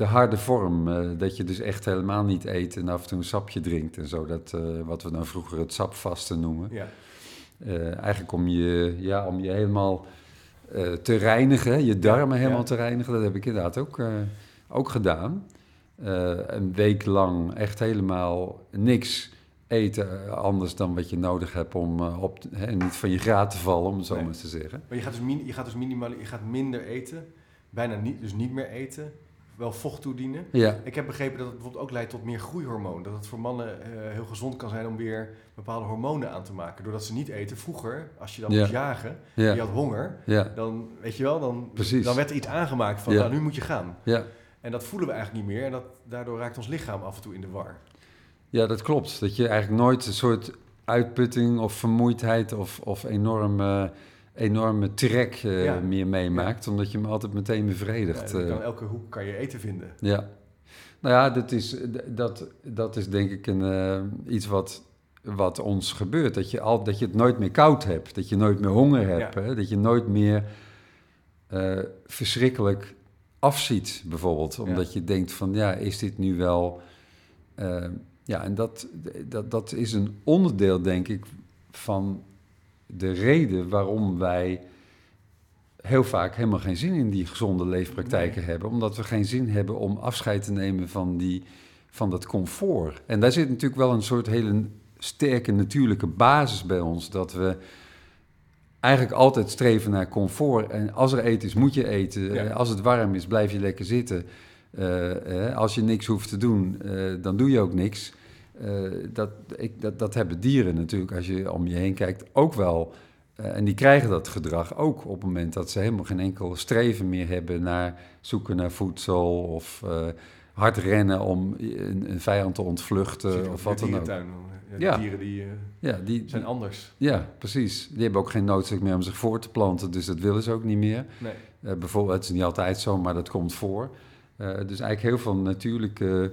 [SPEAKER 2] de harde vorm. eh, dat je dus echt helemaal niet eet en af en toe een sapje drinkt en zo. Dat, eh, wat we dan vroeger het sapvasten noemen.
[SPEAKER 1] Ja.
[SPEAKER 2] Eh, eigenlijk om je, ja, om je helemaal te reinigen, je darmen helemaal
[SPEAKER 1] ja.
[SPEAKER 2] te reinigen. Dat heb ik inderdaad ook, ook gedaan. Een week lang echt helemaal niks eten anders dan wat je nodig hebt om op, hè, niet van je graad te vallen, om het zo
[SPEAKER 1] Nee.
[SPEAKER 2] maar te zeggen.
[SPEAKER 1] Maar je gaat dus, min, je gaat dus minimaal, je gaat minder eten, bijna niet, dus niet meer eten, wel vocht toedienen.
[SPEAKER 2] Ja,
[SPEAKER 1] Ik heb begrepen dat het bijvoorbeeld ook leidt tot meer groeihormoon. Dat het voor mannen eh, heel gezond kan zijn om weer bepaalde hormonen aan te maken. Doordat ze niet eten. Vroeger, als je dan
[SPEAKER 2] Ja.
[SPEAKER 1] moest jagen, je
[SPEAKER 2] ja,
[SPEAKER 1] had honger,
[SPEAKER 2] ja,
[SPEAKER 1] dan weet je wel, dan,
[SPEAKER 2] Precies.
[SPEAKER 1] dan werd er iets aangemaakt van
[SPEAKER 2] Ja.
[SPEAKER 1] nou, nu moet je gaan.
[SPEAKER 2] ja.
[SPEAKER 1] En dat voelen we eigenlijk niet meer. En dat, daardoor raakt ons lichaam af en toe in de war.
[SPEAKER 2] ja, dat klopt. Dat je eigenlijk nooit een soort uitputting of vermoeidheid of, of enorme, enorme trek eh,
[SPEAKER 1] Ja.
[SPEAKER 2] meer meemaakt, omdat je hem altijd meteen bevredigt.
[SPEAKER 1] Ja,
[SPEAKER 2] eh.
[SPEAKER 1] kan elke hoek kan je eten vinden.
[SPEAKER 2] Ja. Nou ja, dat is, dat, dat is denk ik een, eh, iets wat, wat ons gebeurt. Dat je, al, dat je het nooit meer koud hebt. Dat je nooit meer honger hebt. Hè? Dat je nooit meer verschrikkelijk afziet, bijvoorbeeld. Omdat je denkt van, ja, is dit nu wel... ja, en dat, dat, dat is een onderdeel, denk ik, van de reden waarom wij heel vaak helemaal geen zin in die gezonde leefpraktijken hebben. Omdat we geen zin hebben om afscheid te nemen van, die, van dat comfort. En daar zit natuurlijk wel een soort hele sterke natuurlijke basis bij ons. Dat we eigenlijk altijd streven naar comfort. En als er eten is, moet je eten.
[SPEAKER 1] Ja.
[SPEAKER 2] Eh, Als het warm is, blijf je lekker zitten. Eh, eh, als je niks hoeft te doen, dan doe je ook niks. Eh, dat, ik, dat, dat hebben dieren natuurlijk, als je om je heen kijkt, ook wel. Eh, en die krijgen dat gedrag ook op het moment dat ze helemaal geen enkel streven meer hebben naar zoeken naar voedsel of eh, hard rennen om een, een vijand te ontvluchten of wat dan ook.
[SPEAKER 1] Ja,
[SPEAKER 2] Ja.
[SPEAKER 1] Die dieren die,
[SPEAKER 2] Ja, die,
[SPEAKER 1] zijn anders.
[SPEAKER 2] ja, precies. Die hebben ook geen noodzaak meer om zich voor te planten, dus dat willen ze ook niet meer.
[SPEAKER 1] Nee.
[SPEAKER 2] Bijvoorbeeld, het is niet altijd zo, maar dat komt voor. Dus eigenlijk heel veel natuurlijke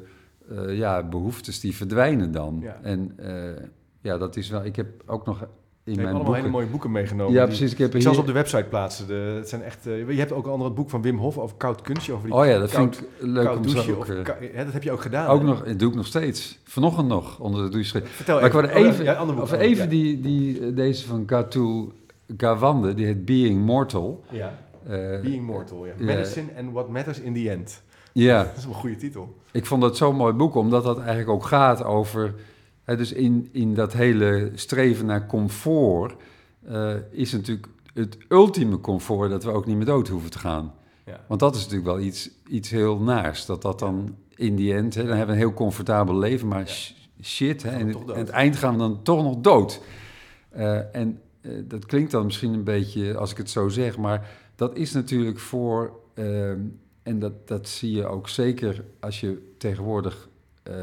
[SPEAKER 2] eh, ja, behoeftes die verdwijnen dan.
[SPEAKER 1] Ja.
[SPEAKER 2] En eh, ja, dat is wel. Ik heb ook nog in
[SPEAKER 1] Je
[SPEAKER 2] mijn
[SPEAKER 1] allemaal
[SPEAKER 2] boeken.
[SPEAKER 1] hele mooie boeken meegenomen.
[SPEAKER 2] ja, precies. Ik heb hier.
[SPEAKER 1] zal ze op de website plaatsen. De, het zijn echt, eh, je hebt ook een ander boek van Wim Hof over koud kunstje. Over die
[SPEAKER 2] Oh ja, dat
[SPEAKER 1] koud,
[SPEAKER 2] vind ik leuk om zo ook.
[SPEAKER 1] of dat heb je ook gedaan.
[SPEAKER 2] ook
[SPEAKER 1] hè?
[SPEAKER 2] nog, dat doe ik nog steeds. Vanochtend nog onder de douche.
[SPEAKER 1] Vertel
[SPEAKER 2] Maar ik er
[SPEAKER 1] Oh, ja,
[SPEAKER 2] even,
[SPEAKER 1] ja, boek,
[SPEAKER 2] of even die, die, deze van Gatu Gawande, die heet Being Mortal.
[SPEAKER 1] Ja. Being Mortal, ja. Medicine and What Matters in the End.
[SPEAKER 2] Ja,
[SPEAKER 1] Dat is een goede titel.
[SPEAKER 2] Ik vond dat zo'n mooi boek, omdat dat eigenlijk ook gaat over. Hè, dus in, in dat hele streven naar comfort eh, is natuurlijk het ultieme comfort dat we ook niet meer dood hoeven te gaan.
[SPEAKER 1] Ja.
[SPEAKER 2] Want dat is natuurlijk wel iets, iets heel naars. Dat dat dan in die end, hè, dan hebben we een heel comfortabel leven, maar
[SPEAKER 1] Ja.
[SPEAKER 2] sh- shit, hè, en het eind gaan we dan toch nog dood. Eh, en eh, dat klinkt dan misschien een beetje als ik het zo zeg, maar dat is natuurlijk voor, ehm, en dat, dat zie je ook zeker als je tegenwoordig eh,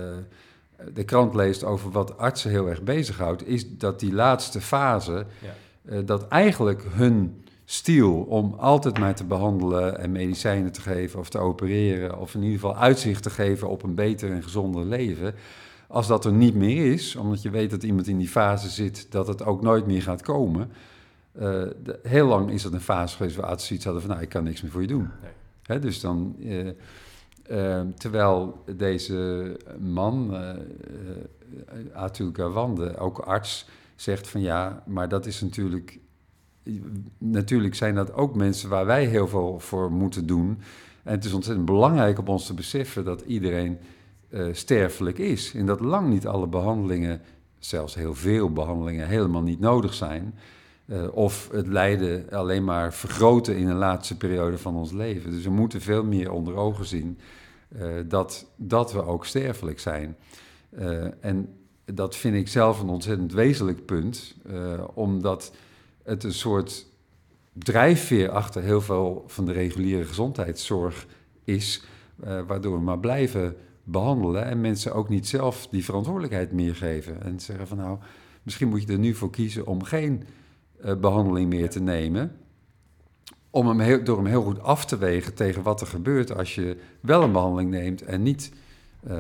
[SPEAKER 2] de krant leest over wat artsen heel erg bezighoudt, is dat die laatste fase,
[SPEAKER 1] Ja.
[SPEAKER 2] eh, dat eigenlijk hun stiel om altijd maar te behandelen en medicijnen te geven of te opereren, of in ieder geval uitzicht te geven op een beter en gezonder leven, Als dat er niet meer is, omdat je weet dat iemand in die fase zit, dat het ook nooit meer gaat komen. Uh, heel lang is dat een fase geweest waar artsen iets hadden van, nou, ik kan niks meer voor je doen. Nee. Dus dan, uh, uh, terwijl deze man, Atul Gawande, ook arts, zegt van ja, maar dat is natuurlijk, natuurlijk zijn dat ook mensen waar wij heel veel voor moeten doen. En het is ontzettend belangrijk om ons te beseffen dat iedereen sterfelijk is. En dat lang niet alle behandelingen, zelfs heel veel behandelingen, helemaal niet nodig zijn. Uh, of het lijden alleen maar vergroten in een laatste periode van ons leven. Dus we moeten veel meer onder ogen zien uh, dat, dat we ook sterfelijk zijn. en dat vind ik zelf een ontzettend wezenlijk punt, omdat het een soort drijfveer achter heel veel van de reguliere gezondheidszorg is, waardoor we maar blijven behandelen en mensen ook niet zelf die verantwoordelijkheid meer geven. En zeggen van nou, misschien moet je er nu voor kiezen om geen behandeling meer te nemen. Om hem heel, door hem heel goed af te wegen tegen wat er gebeurt als je wel een behandeling neemt en niet. Uh,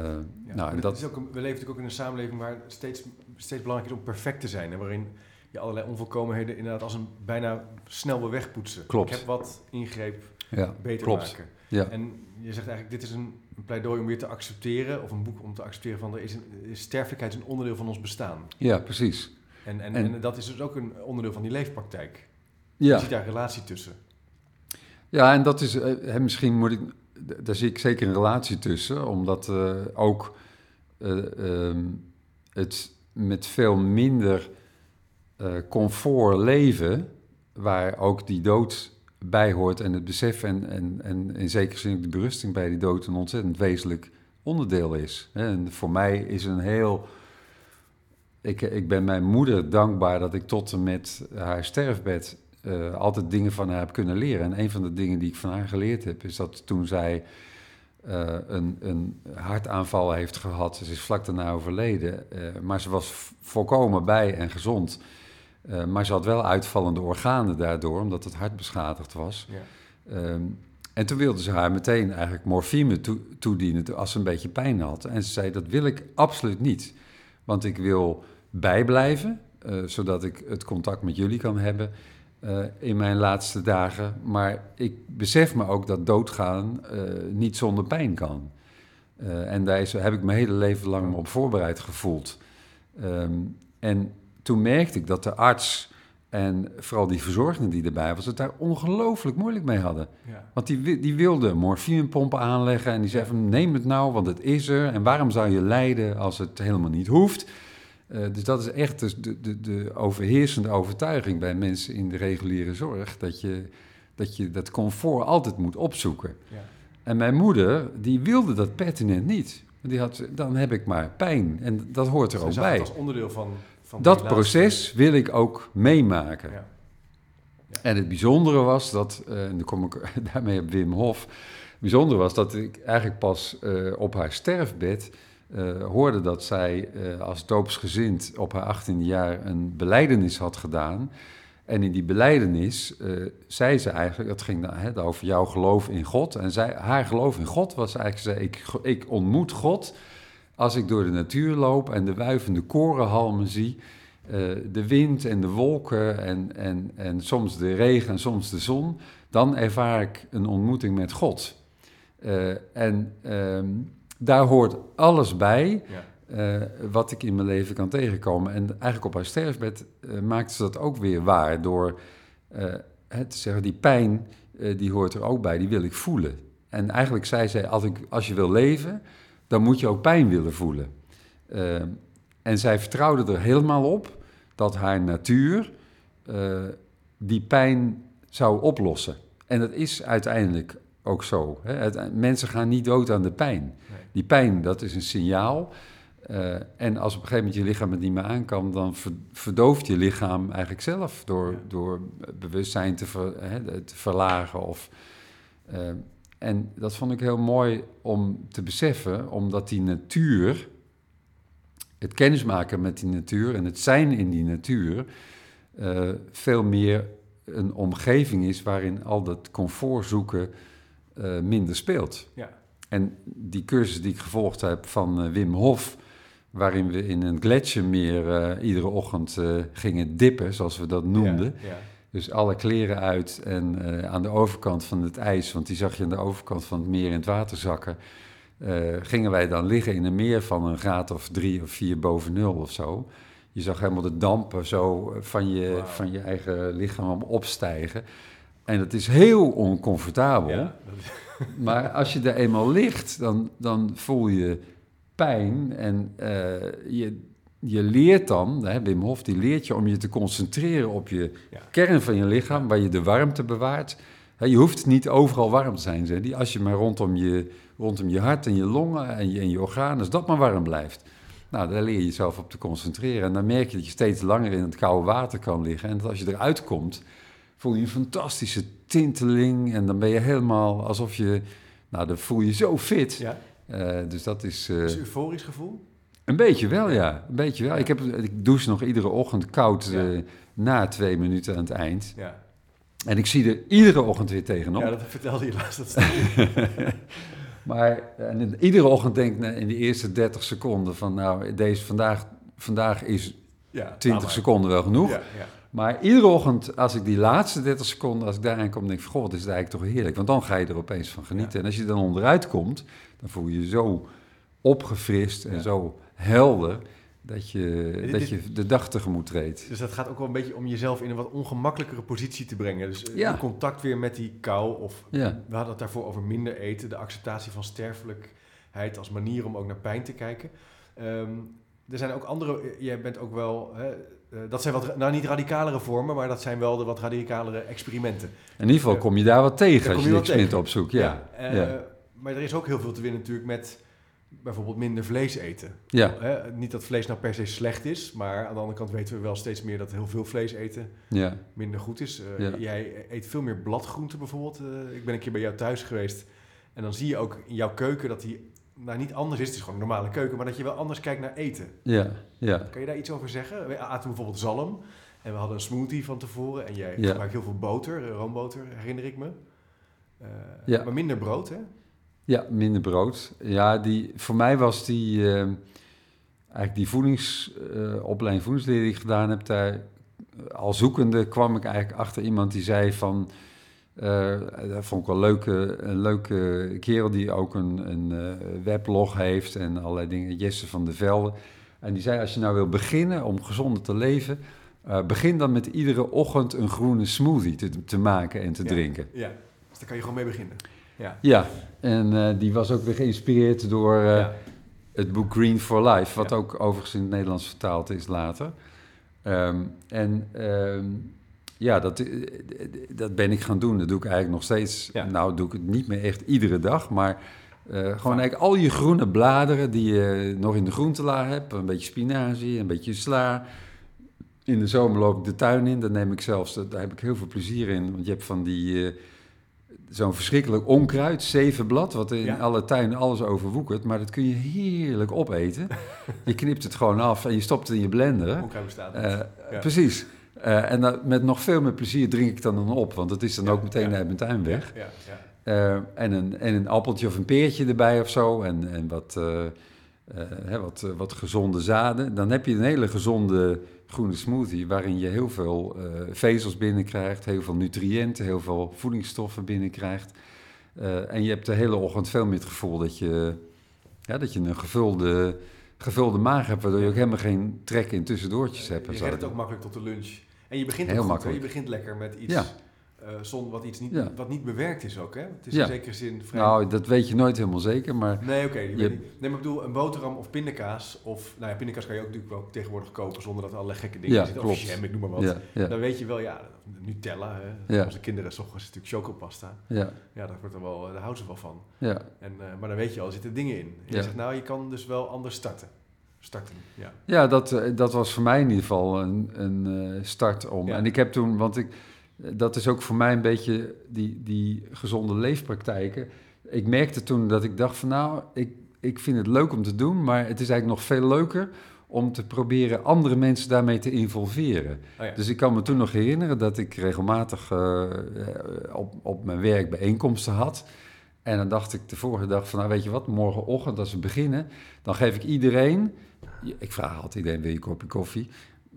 [SPEAKER 1] ja, nou, en dat... Is ook we leven natuurlijk ook in een samenleving waar steeds, steeds belangrijk is om perfect te zijn. En waarin je allerlei onvolkomenheden inderdaad als een bijna snel wegpoetsen.
[SPEAKER 2] Klopt.
[SPEAKER 1] Ik heb wat ingreep ja, beter klopt. maken. Ja. En je zegt eigenlijk, dit is een, een, pleidooi om weer te accepteren, of een boek om te accepteren van er is, een, is sterfelijkheid een onderdeel van ons bestaan.
[SPEAKER 2] Ja, precies.
[SPEAKER 1] En, en, en, dat is dus ook een onderdeel van die leefpraktijk. Ja. Je ziet daar een relatie tussen.
[SPEAKER 2] Ja, en dat is, uh, misschien moet ik, daar zie ik zeker een relatie tussen, omdat uh, ook uh, um, het met veel minder comfort leven, waar ook die dood bij hoort en het besef en, en, en in zekere zin de berusting bij die dood een ontzettend wezenlijk onderdeel is. En voor mij is een heel. Ik, ik ben mijn moeder dankbaar dat ik tot en met haar sterfbed uh, altijd dingen van haar heb kunnen leren. En een van de dingen die ik van haar geleerd heb, is dat toen zij uh, een, een hartaanval heeft gehad, ze is vlak daarna overleden, uh, maar ze was volkomen bij en gezond. Maar ze had wel uitvallende organen daardoor, omdat het hart beschadigd was. Ja. Um, en toen wilde ze haar meteen eigenlijk morfine toe, toedienen als ze een beetje pijn had. En ze zei, dat wil ik absoluut niet. Want ik wil bijblijven, uh, zodat ik het contact met jullie kan hebben uh, in mijn laatste dagen. Maar ik besef me ook dat doodgaan niet zonder pijn kan. en daar is, heb ik mijn hele leven lang op voorbereid gevoeld. Um, en toen merkte ik dat de arts en vooral die verzorgenden die erbij was, het daar ongelooflijk moeilijk mee hadden. Ja. Want die, die wilden morfinepompen aanleggen en die zeiden van neem het nou, want het is er. En waarom zou je lijden als het helemaal niet hoeft? Uh, dus dat is echt de, de, de overheersende overtuiging bij mensen in de reguliere zorg, dat je dat, je dat comfort altijd moet opzoeken. Ja. En mijn moeder, die wilde dat pertinent niet. Die had, dan heb ik maar pijn. En dat hoort er ook bij.
[SPEAKER 1] als onderdeel van
[SPEAKER 2] dat proces wil ik ook meemaken. Ja. Ja. En het bijzondere was dat, uh, en dan kom ik daarmee op Wim Hof. Het bijzondere was dat ik eigenlijk pas uh, op haar sterfbed uh, hoorde dat zij als doopsgezind op haar 18e jaar een beleidenis had gedaan. En in die beleidenis zei ze eigenlijk, het ging over jouw geloof in God. En zij, haar geloof in God was eigenlijk, zei, ik, ik ontmoet God als ik door de natuur loop en de wuivende korenhalmen zie, uh, de wind en de wolken en, en, en soms de regen en soms de zon, dan ervaar ik een ontmoeting met God. Uh, en um, daar hoort alles bij ja. uh, wat ik in mijn leven kan tegenkomen. En eigenlijk op haar sterfbed maakte ze dat ook weer waar door te zeggen, die pijn die hoort er ook bij, die wil ik voelen. En eigenlijk zei zij, als, ik, als je wil leven, dan moet je ook pijn willen voelen. Uh, en zij vertrouwde er helemaal op dat haar natuur uh, die pijn zou oplossen. En dat is uiteindelijk ook zo. Hè. Mensen gaan niet dood aan de pijn. Nee. Die pijn, dat is een signaal. Uh, en als op een gegeven moment je lichaam het niet meer aan kan, dan verdooft je lichaam eigenlijk zelf door, ja. door bewustzijn te, ver, hè, te verlagen. Of, uh, en dat vond ik heel mooi om te beseffen, omdat die natuur, het kennismaken met die natuur en het zijn in die natuur, uh, veel meer een omgeving is waarin al dat comfort zoeken uh, minder speelt. Ja. En die cursus die ik gevolgd heb van uh, Wim Hof, waarin we in een gletsjermeer eh, iedere ochtend eh, gingen dippen, zoals we dat noemden.
[SPEAKER 1] Ja, ja.
[SPEAKER 2] Dus alle kleren uit en eh, aan de overkant van het ijs, want die zag je aan de overkant van het meer in het water zakken, eh, gingen wij dan liggen in een meer van een graad of drie of vier boven nul of zo. Je zag helemaal de dampen zo van je, van je eigen lichaam opstijgen. En dat is heel oncomfortabel.
[SPEAKER 1] Ja, is-
[SPEAKER 2] Maar als je er eenmaal ligt, dan, dan voel je pijn. En eh, je, je leert dan, hè, Wim Hof die leert je om je te concentreren op je
[SPEAKER 1] Ja.
[SPEAKER 2] kern van je lichaam, waar je de warmte bewaart. Hè, je hoeft niet overal warm te zijn. Die, als je maar rondom je, rondom je hart en je longen en je, en je organen, als dat maar warm blijft. Nou, daar leer je jezelf op te concentreren. En dan merk je dat je steeds langer in het koude water kan liggen. En dat als je eruit komt, voel je een fantastische tinteling. En dan ben je helemaal alsof je... Nou, dan voel je zo fit.
[SPEAKER 1] ja.
[SPEAKER 2] Eh, dus dat is... eh,
[SPEAKER 1] Is het een euforisch gevoel?
[SPEAKER 2] een beetje wel, ja. Een beetje wel. Ik, heb, ik douche nog iedere ochtend koud
[SPEAKER 1] Ja.
[SPEAKER 2] eh, na twee minuten aan het eind.
[SPEAKER 1] Ja.
[SPEAKER 2] En ik zie er iedere ochtend weer tegenop.
[SPEAKER 1] ja, dat vertelde je laatst. Dat.
[SPEAKER 2] Maar en in- iedere ochtend denk ik in de eerste 30 seconden van... nou, deze, vandaag, vandaag is
[SPEAKER 1] ja,
[SPEAKER 2] 20
[SPEAKER 1] nou,
[SPEAKER 2] seconden wel genoeg.
[SPEAKER 1] Ja, ja.
[SPEAKER 2] Maar iedere ochtend, als ik die laatste 30 seconden, als ik daar aankom, denk ik, goh, wat is het eigenlijk toch heerlijk. Want dan ga je er opeens van genieten.
[SPEAKER 1] Ja.
[SPEAKER 2] En als je dan onderuit komt, dan voel je je zo opgefrist en
[SPEAKER 1] Ja.
[SPEAKER 2] zo helder, dat je,
[SPEAKER 1] dit-
[SPEAKER 2] dat je de dag tegemoet treedt.
[SPEAKER 1] Dus dat gaat ook wel een beetje om jezelf in een wat ongemakkelijkere positie te brengen. Dus eh,
[SPEAKER 2] Ja.
[SPEAKER 1] in contact weer met die kou. Of we hadden het daarvoor over minder eten. De acceptatie van sterfelijkheid als manier om ook naar pijn te kijken. Ehm, er zijn ook andere... eh, Jij bent ook wel... Hè, dat zijn wat, nou niet radicalere vormen, maar dat zijn wel de wat radicalere experimenten.
[SPEAKER 2] In ieder geval kom je daar wat tegen
[SPEAKER 1] Daar
[SPEAKER 2] als je niks
[SPEAKER 1] wel
[SPEAKER 2] meer
[SPEAKER 1] tegen.
[SPEAKER 2] opzoekt. Ja.
[SPEAKER 1] eh,
[SPEAKER 2] Ja.
[SPEAKER 1] Maar er is ook heel veel te winnen natuurlijk met bijvoorbeeld minder vlees eten.
[SPEAKER 2] Ja.
[SPEAKER 1] Hè, niet dat vlees nou per se slecht is, maar aan de andere kant weten we wel steeds meer dat heel veel vlees eten
[SPEAKER 2] Ja.
[SPEAKER 1] minder goed is. Eh,
[SPEAKER 2] Ja.
[SPEAKER 1] Jij eet veel meer bladgroenten bijvoorbeeld. Eh, ik ben een keer bij jou thuis geweest en dan zie je ook in jouw keuken dat die nou niet anders is. Het is gewoon een normale keuken, maar dat je wel anders kijkt naar eten.
[SPEAKER 2] Ja. Ja.
[SPEAKER 1] Kan je daar iets over zeggen? We aten bijvoorbeeld zalm en we hadden een smoothie van tevoren en jij
[SPEAKER 2] Ja.
[SPEAKER 1] gebruikt heel veel boter, eh, roomboter herinner ik me. Eh,
[SPEAKER 2] Ja.
[SPEAKER 1] Maar minder brood, hè?
[SPEAKER 2] Ja, minder brood. Ja, die, voor mij was die, eh, eigenlijk die voedingsopleiding voedingsleer die ik gedaan heb, daar al zoekende kwam ik eigenlijk achter iemand die zei van, eh, dat vond ik wel leuke, een leuke kerel die ook een, een eh, weblog heeft en allerlei dingen, Jesse van der Velde. En die zei, als je nou wil beginnen om gezonder te leven, eh, begin dan met iedere ochtend een groene smoothie te, te maken en te
[SPEAKER 1] Ja.
[SPEAKER 2] drinken.
[SPEAKER 1] Ja, dus daar kan je gewoon mee beginnen. Ja.
[SPEAKER 2] Ja, en die was ook weer geïnspireerd door
[SPEAKER 1] ja.
[SPEAKER 2] het boek Green for Life, wat ook overigens in het Nederlands vertaald is later. Ehm, en ehm, ja, dat, eh, dat ben ik gaan doen. Dat doe ik eigenlijk nog steeds.
[SPEAKER 1] Ja.
[SPEAKER 2] Nou, doe ik het niet meer echt iedere dag, maar eh, gewoon eigenlijk al je groene bladeren die je nog in de groentela hebt. Een beetje spinazie, een beetje sla. In de zomer loop ik de tuin in, daar neem ik zelfs, daar heb ik heel veel plezier in. Want je hebt van die, eh, zo'n verschrikkelijk onkruid, zevenblad, wat in
[SPEAKER 1] Ja.
[SPEAKER 2] alle tuinen alles overwoekert. Maar dat kun je heerlijk opeten. je knipt het gewoon af en je stopt het in je blender.
[SPEAKER 1] Onkruid bestaat.
[SPEAKER 2] Eh,
[SPEAKER 1] Ja.
[SPEAKER 2] Precies. Eh, en dat, met nog veel meer plezier drink ik dan dan op, want het is dan
[SPEAKER 1] Ja,
[SPEAKER 2] ook meteen
[SPEAKER 1] ja.
[SPEAKER 2] uit mijn tuin weg.
[SPEAKER 1] Ja, ja.
[SPEAKER 2] Eh, en, een, en een appeltje of een peertje erbij of zo. En, en wat, eh, hè, wat, wat gezonde zaden. Dan heb je een hele gezonde groene smoothie. Waarin je heel veel vezels binnenkrijgt. Heel veel nutriënten. Heel veel voedingsstoffen binnenkrijgt. En je hebt de hele ochtend veel meer het gevoel dat je, ja, dat je een gevulde, gevulde maag hebt. Waardoor je ook helemaal geen trek in tussendoortjes hebt.
[SPEAKER 1] Je redt het ook makkelijk tot de lunch. En je begint
[SPEAKER 2] Heel
[SPEAKER 1] hè?
[SPEAKER 2] makkelijk.
[SPEAKER 1] Je begint lekker met iets
[SPEAKER 2] Ja.
[SPEAKER 1] eh, zon, wat, iets niet,
[SPEAKER 2] Ja.
[SPEAKER 1] wat niet bewerkt is ook. Hè? Het is
[SPEAKER 2] Ja.
[SPEAKER 1] in zekere zin vrij...
[SPEAKER 2] Nou, dat weet je nooit helemaal zeker. Maar
[SPEAKER 1] nee, oké. die
[SPEAKER 2] je-
[SPEAKER 1] nee, maar ik bedoel, een boterham of pindakaas. Of, nou ja, pindakaas kan je ook natuurlijk wel tegenwoordig kopen zonder dat er allerlei gekke dingen
[SPEAKER 2] Ja,
[SPEAKER 1] zitten.
[SPEAKER 2] klopt.
[SPEAKER 1] Of jam, ik noem maar wat.
[SPEAKER 2] ja, ja,
[SPEAKER 1] Dan weet je wel, ja, Nutella. Hè? Onze kinderen, s ochtends natuurlijk chocopasta.
[SPEAKER 2] ja,
[SPEAKER 1] Ja, daar, wordt er wel, daar houden ze wel van.
[SPEAKER 2] ja.
[SPEAKER 1] En, eh, maar dan weet je al, er zitten dingen in. En je zegt, nou, je kan dus wel anders starten. Starten, ja.
[SPEAKER 2] Ja, dat, eh, dat was voor mij in ieder geval een, een eh, start om.
[SPEAKER 1] Ja.
[SPEAKER 2] En ik heb toen, want ik, eh, dat is ook voor mij een beetje die, die gezonde leefpraktijken. Ik merkte toen dat ik dacht van nou, ik, ik vind het leuk om te doen, maar het is eigenlijk nog veel leuker om te proberen andere mensen daarmee te involveren.
[SPEAKER 1] Oh, ja.
[SPEAKER 2] Dus ik kan me toen nog herinneren dat ik regelmatig op, op mijn werk bijeenkomsten had. En dan dacht ik de vorige dag van, nou weet je wat, morgenochtend als we beginnen, dan geef ik iedereen, ik vraag altijd iedereen, wil je een kopje koffie?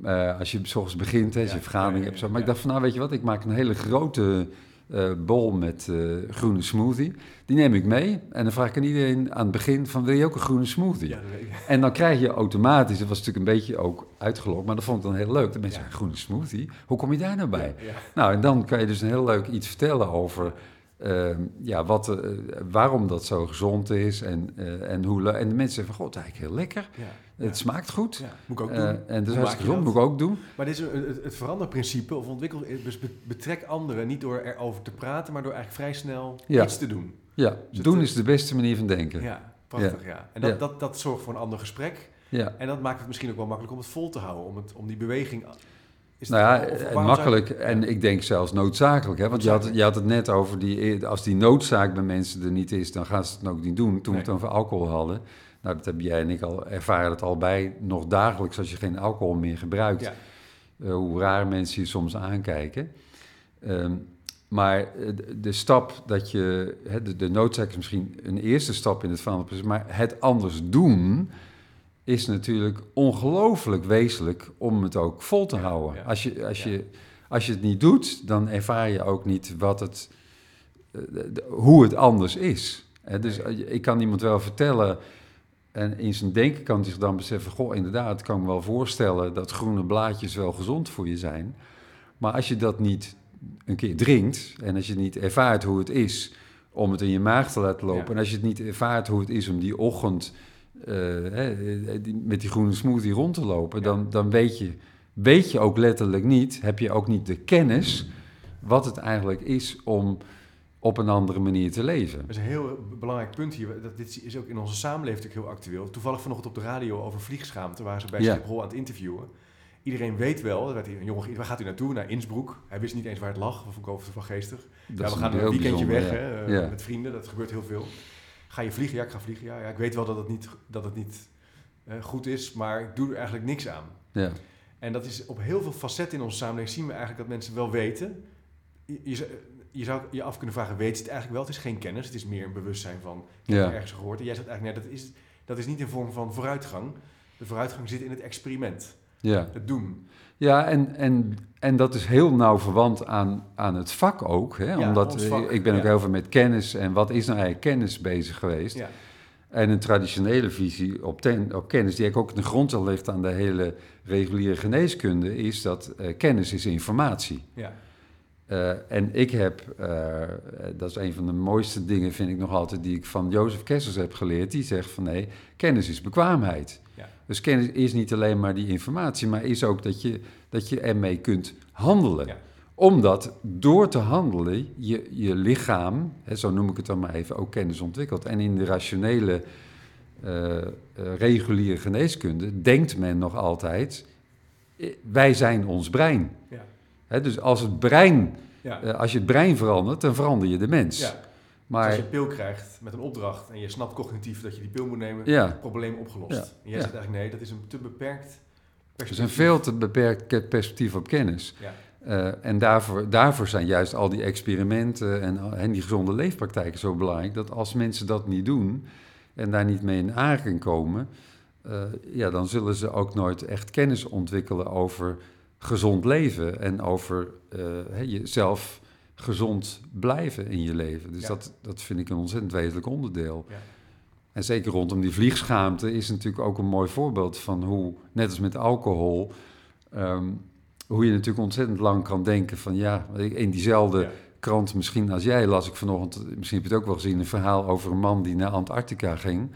[SPEAKER 2] Uh, als je s ochtends begint, hè, als je vergadering hebt. Zo. Maar ik dacht van, nou weet je wat, ik maak een hele grote uh, bol met uh, groene smoothie. Die neem ik mee en dan vraag ik aan iedereen aan het begin van, wil je ook een groene smoothie? Ja, en dan krijg je automatisch, dat was natuurlijk een beetje ook uitgelokt, maar dat vond ik dan heel leuk. De mensen zeggen, groene smoothie, hoe kom je daar nou bij? Nou, en dan kan je dus een heel leuk iets vertellen over Ehm, ja, wat, uh, waarom dat zo gezond is en, uh, en hoe... En de mensen zeggen van, god, eigenlijk heel lekker. Ja, het smaakt goed.
[SPEAKER 1] Moet ik ook doen.
[SPEAKER 2] en dus hartstikke gezond, moet ik ook doen.
[SPEAKER 1] Maar dit is het, het veranderprincipe of ontwikkel... Dus betrek anderen niet door erover te praten, maar door eigenlijk vrij snel iets te doen.
[SPEAKER 2] Ja, dus doen is de beste manier van denken.
[SPEAKER 1] Ja, prachtig, ja. En dat, dat, dat zorgt voor een ander gesprek. Ja. En dat maakt het misschien ook wel makkelijk om het vol te houden, om, het, om die beweging
[SPEAKER 2] nou ja, makkelijk en ik denk zelfs noodzakelijk. Hè? Want je had, je had het net over, die, als die noodzaak bij mensen er niet is, dan gaan ze het ook niet doen. Toen we het over alcohol hadden, nou dat heb jij en ik al ervaren het al bij, nog dagelijks als je geen alcohol meer gebruikt. Ja. Uh, hoe raar mensen je soms aankijken. Um, maar de stap dat je, de, de noodzaak is misschien een eerste stap in het veranderen, maar het anders doen is natuurlijk ongelooflijk wezenlijk om het ook vol te houden. Als, je, als, je, als je het niet doet, dan ervaar je ook niet wat het, eh, hoe het anders is. dus ik kan iemand wel vertellen, en in zijn denken kan hij zich dan beseffen: Goh, inderdaad, ik kan me wel voorstellen dat groene blaadjes wel gezond voor je zijn. Maar als je dat niet een keer drinkt en als je niet ervaart hoe het is om het in je maag te laten lopen, en als je het niet ervaart hoe het is om die ochtend uh, met die groene smoothie rond te lopen, dan, dan weet, je, weet je ook letterlijk niet, heb je ook niet de kennis wat het eigenlijk is om op een andere manier te leven.
[SPEAKER 1] Dat is een heel belangrijk punt hier. Dat, dit is ook in onze samenleving heel actueel. Toevallig vanochtend op de radio over vliegschaamte, waar ze bij ja. Schiphol aan het interviewen. Iedereen weet wel, werd een jongen, waar gaat u naartoe? Naar Innsbruck. Hij wist niet eens waar het lag, of ik over van geestig. Ja, we gaan een weekendje weg hè, met vrienden, dat gebeurt heel veel. Ga je vliegen? Ja, ik ga vliegen. Ja, ja ik weet wel dat het niet, dat het niet uh, goed is, maar ik doe er eigenlijk niks aan. Ja. En dat is op heel veel facetten in onze samenleving zien we eigenlijk dat mensen wel weten. Je, je, je zou je af kunnen vragen, weet je het eigenlijk wel? Het is geen kennis, het is meer een bewustzijn van, ik heb ergens gehoord. En jij zegt eigenlijk, nee, dat is, dat is niet een vorm van vooruitgang. De vooruitgang zit in het experiment. Ja. Het doen.
[SPEAKER 2] Ja, en, en, en dat is heel nauw verwant aan, aan het vak ook. Hè? Omdat ik ben ook heel veel met kennis en wat is nou eigenlijk kennis bezig geweest. Ja. En een traditionele visie op, ten, op kennis, die ook de grond ligt aan de hele reguliere geneeskunde, is dat uh, kennis is informatie. Ja. Uh, en ik heb, uh, dat is een van de mooiste dingen, vind ik nog altijd, die ik van Jozef Kessels heb geleerd. Die zegt van nee, kennis is bekwaamheid. Ja. Dus kennis is niet alleen maar die informatie, maar is ook dat je, dat je ermee kunt handelen. Ja. Omdat door te handelen je, je lichaam, hè, zo noem ik het dan maar even, ook kennis ontwikkelt. En in de rationele, uh, reguliere geneeskunde denkt men nog altijd, wij zijn ons brein. Ja. Dus als, het brein, ja. uh, als je het brein verandert, dan verander je de mens. Ja.
[SPEAKER 1] Maar, dus als je een pil krijgt met een opdracht en je snapt cognitief dat je die pil moet nemen, ja. het probleem opgelost. En jij zegt eigenlijk nee, dat is een te beperkt perspectief. Het is
[SPEAKER 2] een veel te beperkt perspectief op kennis. Ja. Uh, en daarvoor, daarvoor zijn juist al die experimenten en, en die gezonde leefpraktijken zo belangrijk. Dat als mensen dat niet doen en daar niet mee in aanraking komen, uh, ja, dan zullen ze ook nooit echt kennis ontwikkelen over gezond leven en over uh, jezelf gezond blijven in je leven. Dus dat, dat vind ik een ontzettend wezenlijk onderdeel. Ja. En zeker rondom die vliegschaamte is natuurlijk ook een mooi voorbeeld van hoe, net als met alcohol, um, hoe je natuurlijk ontzettend lang kan denken van ja, in diezelfde krant misschien als jij las ik vanochtend, misschien heb je het ook wel gezien, een verhaal over een man die naar Antarctica ging.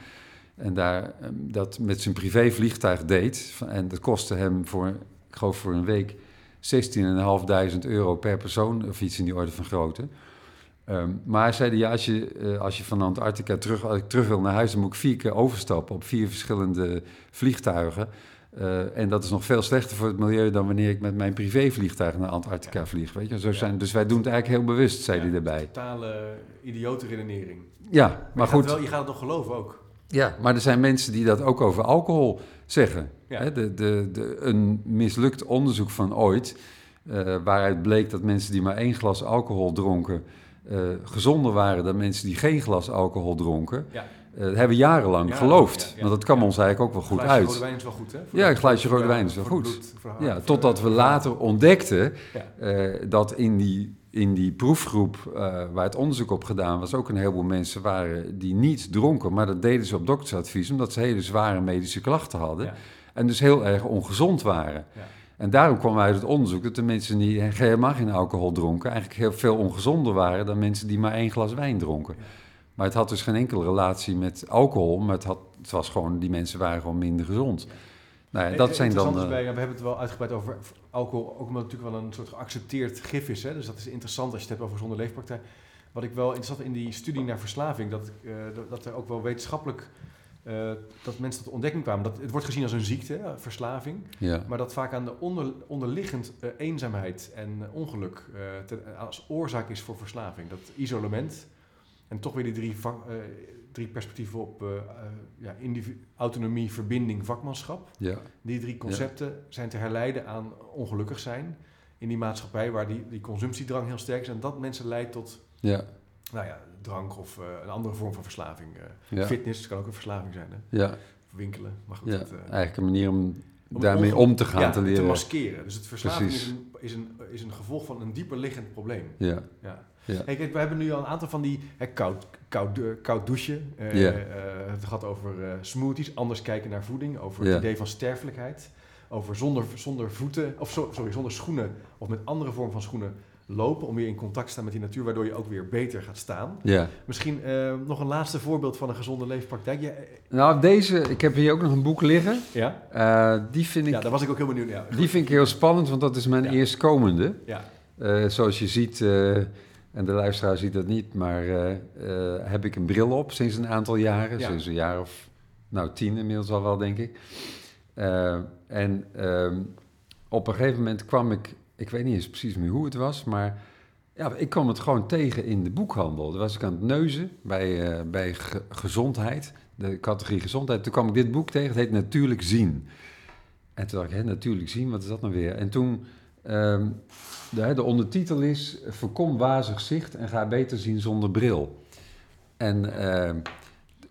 [SPEAKER 2] En daar ehm, dat met zijn privévliegtuig deed. En dat kostte hem voor, ik geloof voor een week, 16.500 euro per persoon, of iets in die orde van grootte. Um, maar hij zei, ja, als je, uh, als je van Antarctica terug, als ik terug wil naar huis, dan moet ik vier keer overstappen op vier verschillende vliegtuigen. Uh, en dat is nog veel slechter voor het milieu dan wanneer ik met mijn privévliegtuig naar Antarctica vlieg. Weet je? Zo zijn, Dus wij doen het eigenlijk heel bewust, zei hij erbij.
[SPEAKER 1] Totale idiote redenering.
[SPEAKER 2] Ja, maar, maar
[SPEAKER 1] je
[SPEAKER 2] goed.
[SPEAKER 1] Wel, je gaat het toch geloven ook?
[SPEAKER 2] Ja, maar er zijn mensen die dat ook over alcohol zeggen. Hè, de, de, de, een mislukt onderzoek van ooit, uh, waaruit bleek dat mensen die maar één glas alcohol dronken, eh, gezonder waren dan mensen die geen glas alcohol dronken.
[SPEAKER 1] Ja.
[SPEAKER 2] Dat hebben we jarenlang
[SPEAKER 1] Ja,
[SPEAKER 2] geloofd. Want dat kwam ons eigenlijk ook wel goed
[SPEAKER 1] Een glaasje
[SPEAKER 2] uit.
[SPEAKER 1] rode wijn is wel goed, hè?
[SPEAKER 2] Ja, een glaasje rode wijn is wel goed.
[SPEAKER 1] bloed,
[SPEAKER 2] Ja, totdat we later ontdekten dat in die, in die proefgroep eh, waar het onderzoek op gedaan was, ook een heleboel mensen waren die niet dronken, maar dat deden ze op doktersadvies, omdat ze hele zware medische klachten hadden
[SPEAKER 1] Ja.
[SPEAKER 2] en dus heel erg ongezond waren.
[SPEAKER 1] Ja.
[SPEAKER 2] En daarom kwam uit het onderzoek dat de mensen die helemaal geen alcohol dronken, eigenlijk heel veel ongezonder waren dan mensen die maar één glas wijn dronken.
[SPEAKER 1] Ja.
[SPEAKER 2] Maar het had dus geen enkele relatie met alcohol, maar het, had, het was gewoon, die mensen waren gewoon minder gezond. Nou ja,
[SPEAKER 1] Eh,
[SPEAKER 2] dat zijn dan... eh,
[SPEAKER 1] bij, ja, we hebben het wel uitgebreid over alcohol, ook omdat het natuurlijk wel een soort geaccepteerd gif is. Hè? Dus dat is interessant als je het hebt over gezonde leefpraktijk. Wat ik wel interessant in die studie naar verslaving, dat, eh, dat, er ook wel wetenschappelijk, eh, dat mensen tot ontdekking kwamen. Dat, het wordt gezien als een ziekte, hè, verslaving.
[SPEAKER 2] ja.
[SPEAKER 1] Maar dat vaak aan de onder, onderliggend eh, eenzaamheid en eh, ongeluk eh, ten- als oorzaak is voor verslaving. Dat isolement en toch weer die drie, eh, drie perspectieven op eh, ja, autonomie, verbinding, vakmanschap.
[SPEAKER 2] ja.
[SPEAKER 1] Die drie concepten zijn te herleiden aan ongelukkig zijn in die maatschappij waar die, die consumptiedrang heel sterk is. En dat mensen leidt tot
[SPEAKER 2] Ja,
[SPEAKER 1] nou ja, drank of eh, een andere vorm van verslaving.
[SPEAKER 2] Ja,
[SPEAKER 1] Fitness kan ook een verslaving zijn, hè?
[SPEAKER 2] ja,
[SPEAKER 1] winkelen. Maar goed,
[SPEAKER 2] ja.
[SPEAKER 1] dat,
[SPEAKER 2] eigenlijk een manier om
[SPEAKER 1] om
[SPEAKER 2] daarmee om te gaan te leren.
[SPEAKER 1] maskeren. Dus het verslaving is
[SPEAKER 2] Precies.
[SPEAKER 1] een, is, een, is een gevolg van een dieper liggend probleem.
[SPEAKER 2] Ja,
[SPEAKER 1] Ja. Hey, kijk, we hebben nu al een aantal van die hè, koud, koud, eh, koud douchen.
[SPEAKER 2] Ja.
[SPEAKER 1] eh, het gaat over eh, smoothies, anders kijken naar voeding, over het idee van sterfelijkheid, over zonder, zonder voeten, of sorry, zonder schoenen of met andere vorm van schoenen lopen om weer in contact te staan met die natuur, waardoor je ook weer beter gaat staan. Misschien nog een laatste voorbeeld van een gezonde leefpraktijk. Ja,
[SPEAKER 2] Nou, deze, ik heb hier ook nog een boek liggen.
[SPEAKER 1] ja?
[SPEAKER 2] Die, vind ik,
[SPEAKER 1] ja, daar was ik ook heel benieuwd naar. Ja.
[SPEAKER 2] die vind ik heel spannend, want dat is mijn
[SPEAKER 1] Ja.
[SPEAKER 2] eerstkomende.
[SPEAKER 1] Ja,
[SPEAKER 2] zoals je ziet, en de luisteraar ziet dat niet, maar eh, eh, heb ik een bril op sinds een aantal jaren.
[SPEAKER 1] Ja.
[SPEAKER 2] Sinds een jaar of, nou tien inmiddels al wel, denk ik. Eh, en ehm, op een gegeven moment kwam ik, ik weet niet eens precies meer hoe het was, maar ja, ik kwam het gewoon tegen in de boekhandel. Daar was ik aan het neuzen bij, bij ge- gezondheid, de categorie gezondheid. Toen kwam ik dit boek tegen, het heet Natuurlijk Zien. En toen dacht ik, hè, natuurlijk zien, wat is dat nou weer? En toen, ehm, de, de ondertitel is, voorkom wazig zicht en ga beter zien zonder bril. En ehm,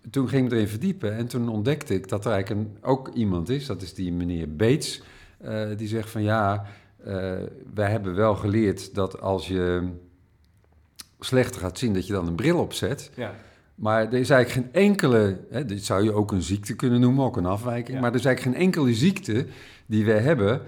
[SPEAKER 2] toen ging ik erin verdiepen en toen ontdekte ik dat er eigenlijk een, ook iemand is, dat is die meneer Bates, eh, die zegt van ja, eh, wij hebben wel geleerd dat als je slechter gaat zien, dat je dan een bril opzet.
[SPEAKER 1] ja.
[SPEAKER 2] Maar er is eigenlijk geen enkele, hè, dit zou je ook een ziekte kunnen noemen, ook een afwijking.
[SPEAKER 1] Ja.
[SPEAKER 2] Maar er is eigenlijk geen enkele ziekte die we hebben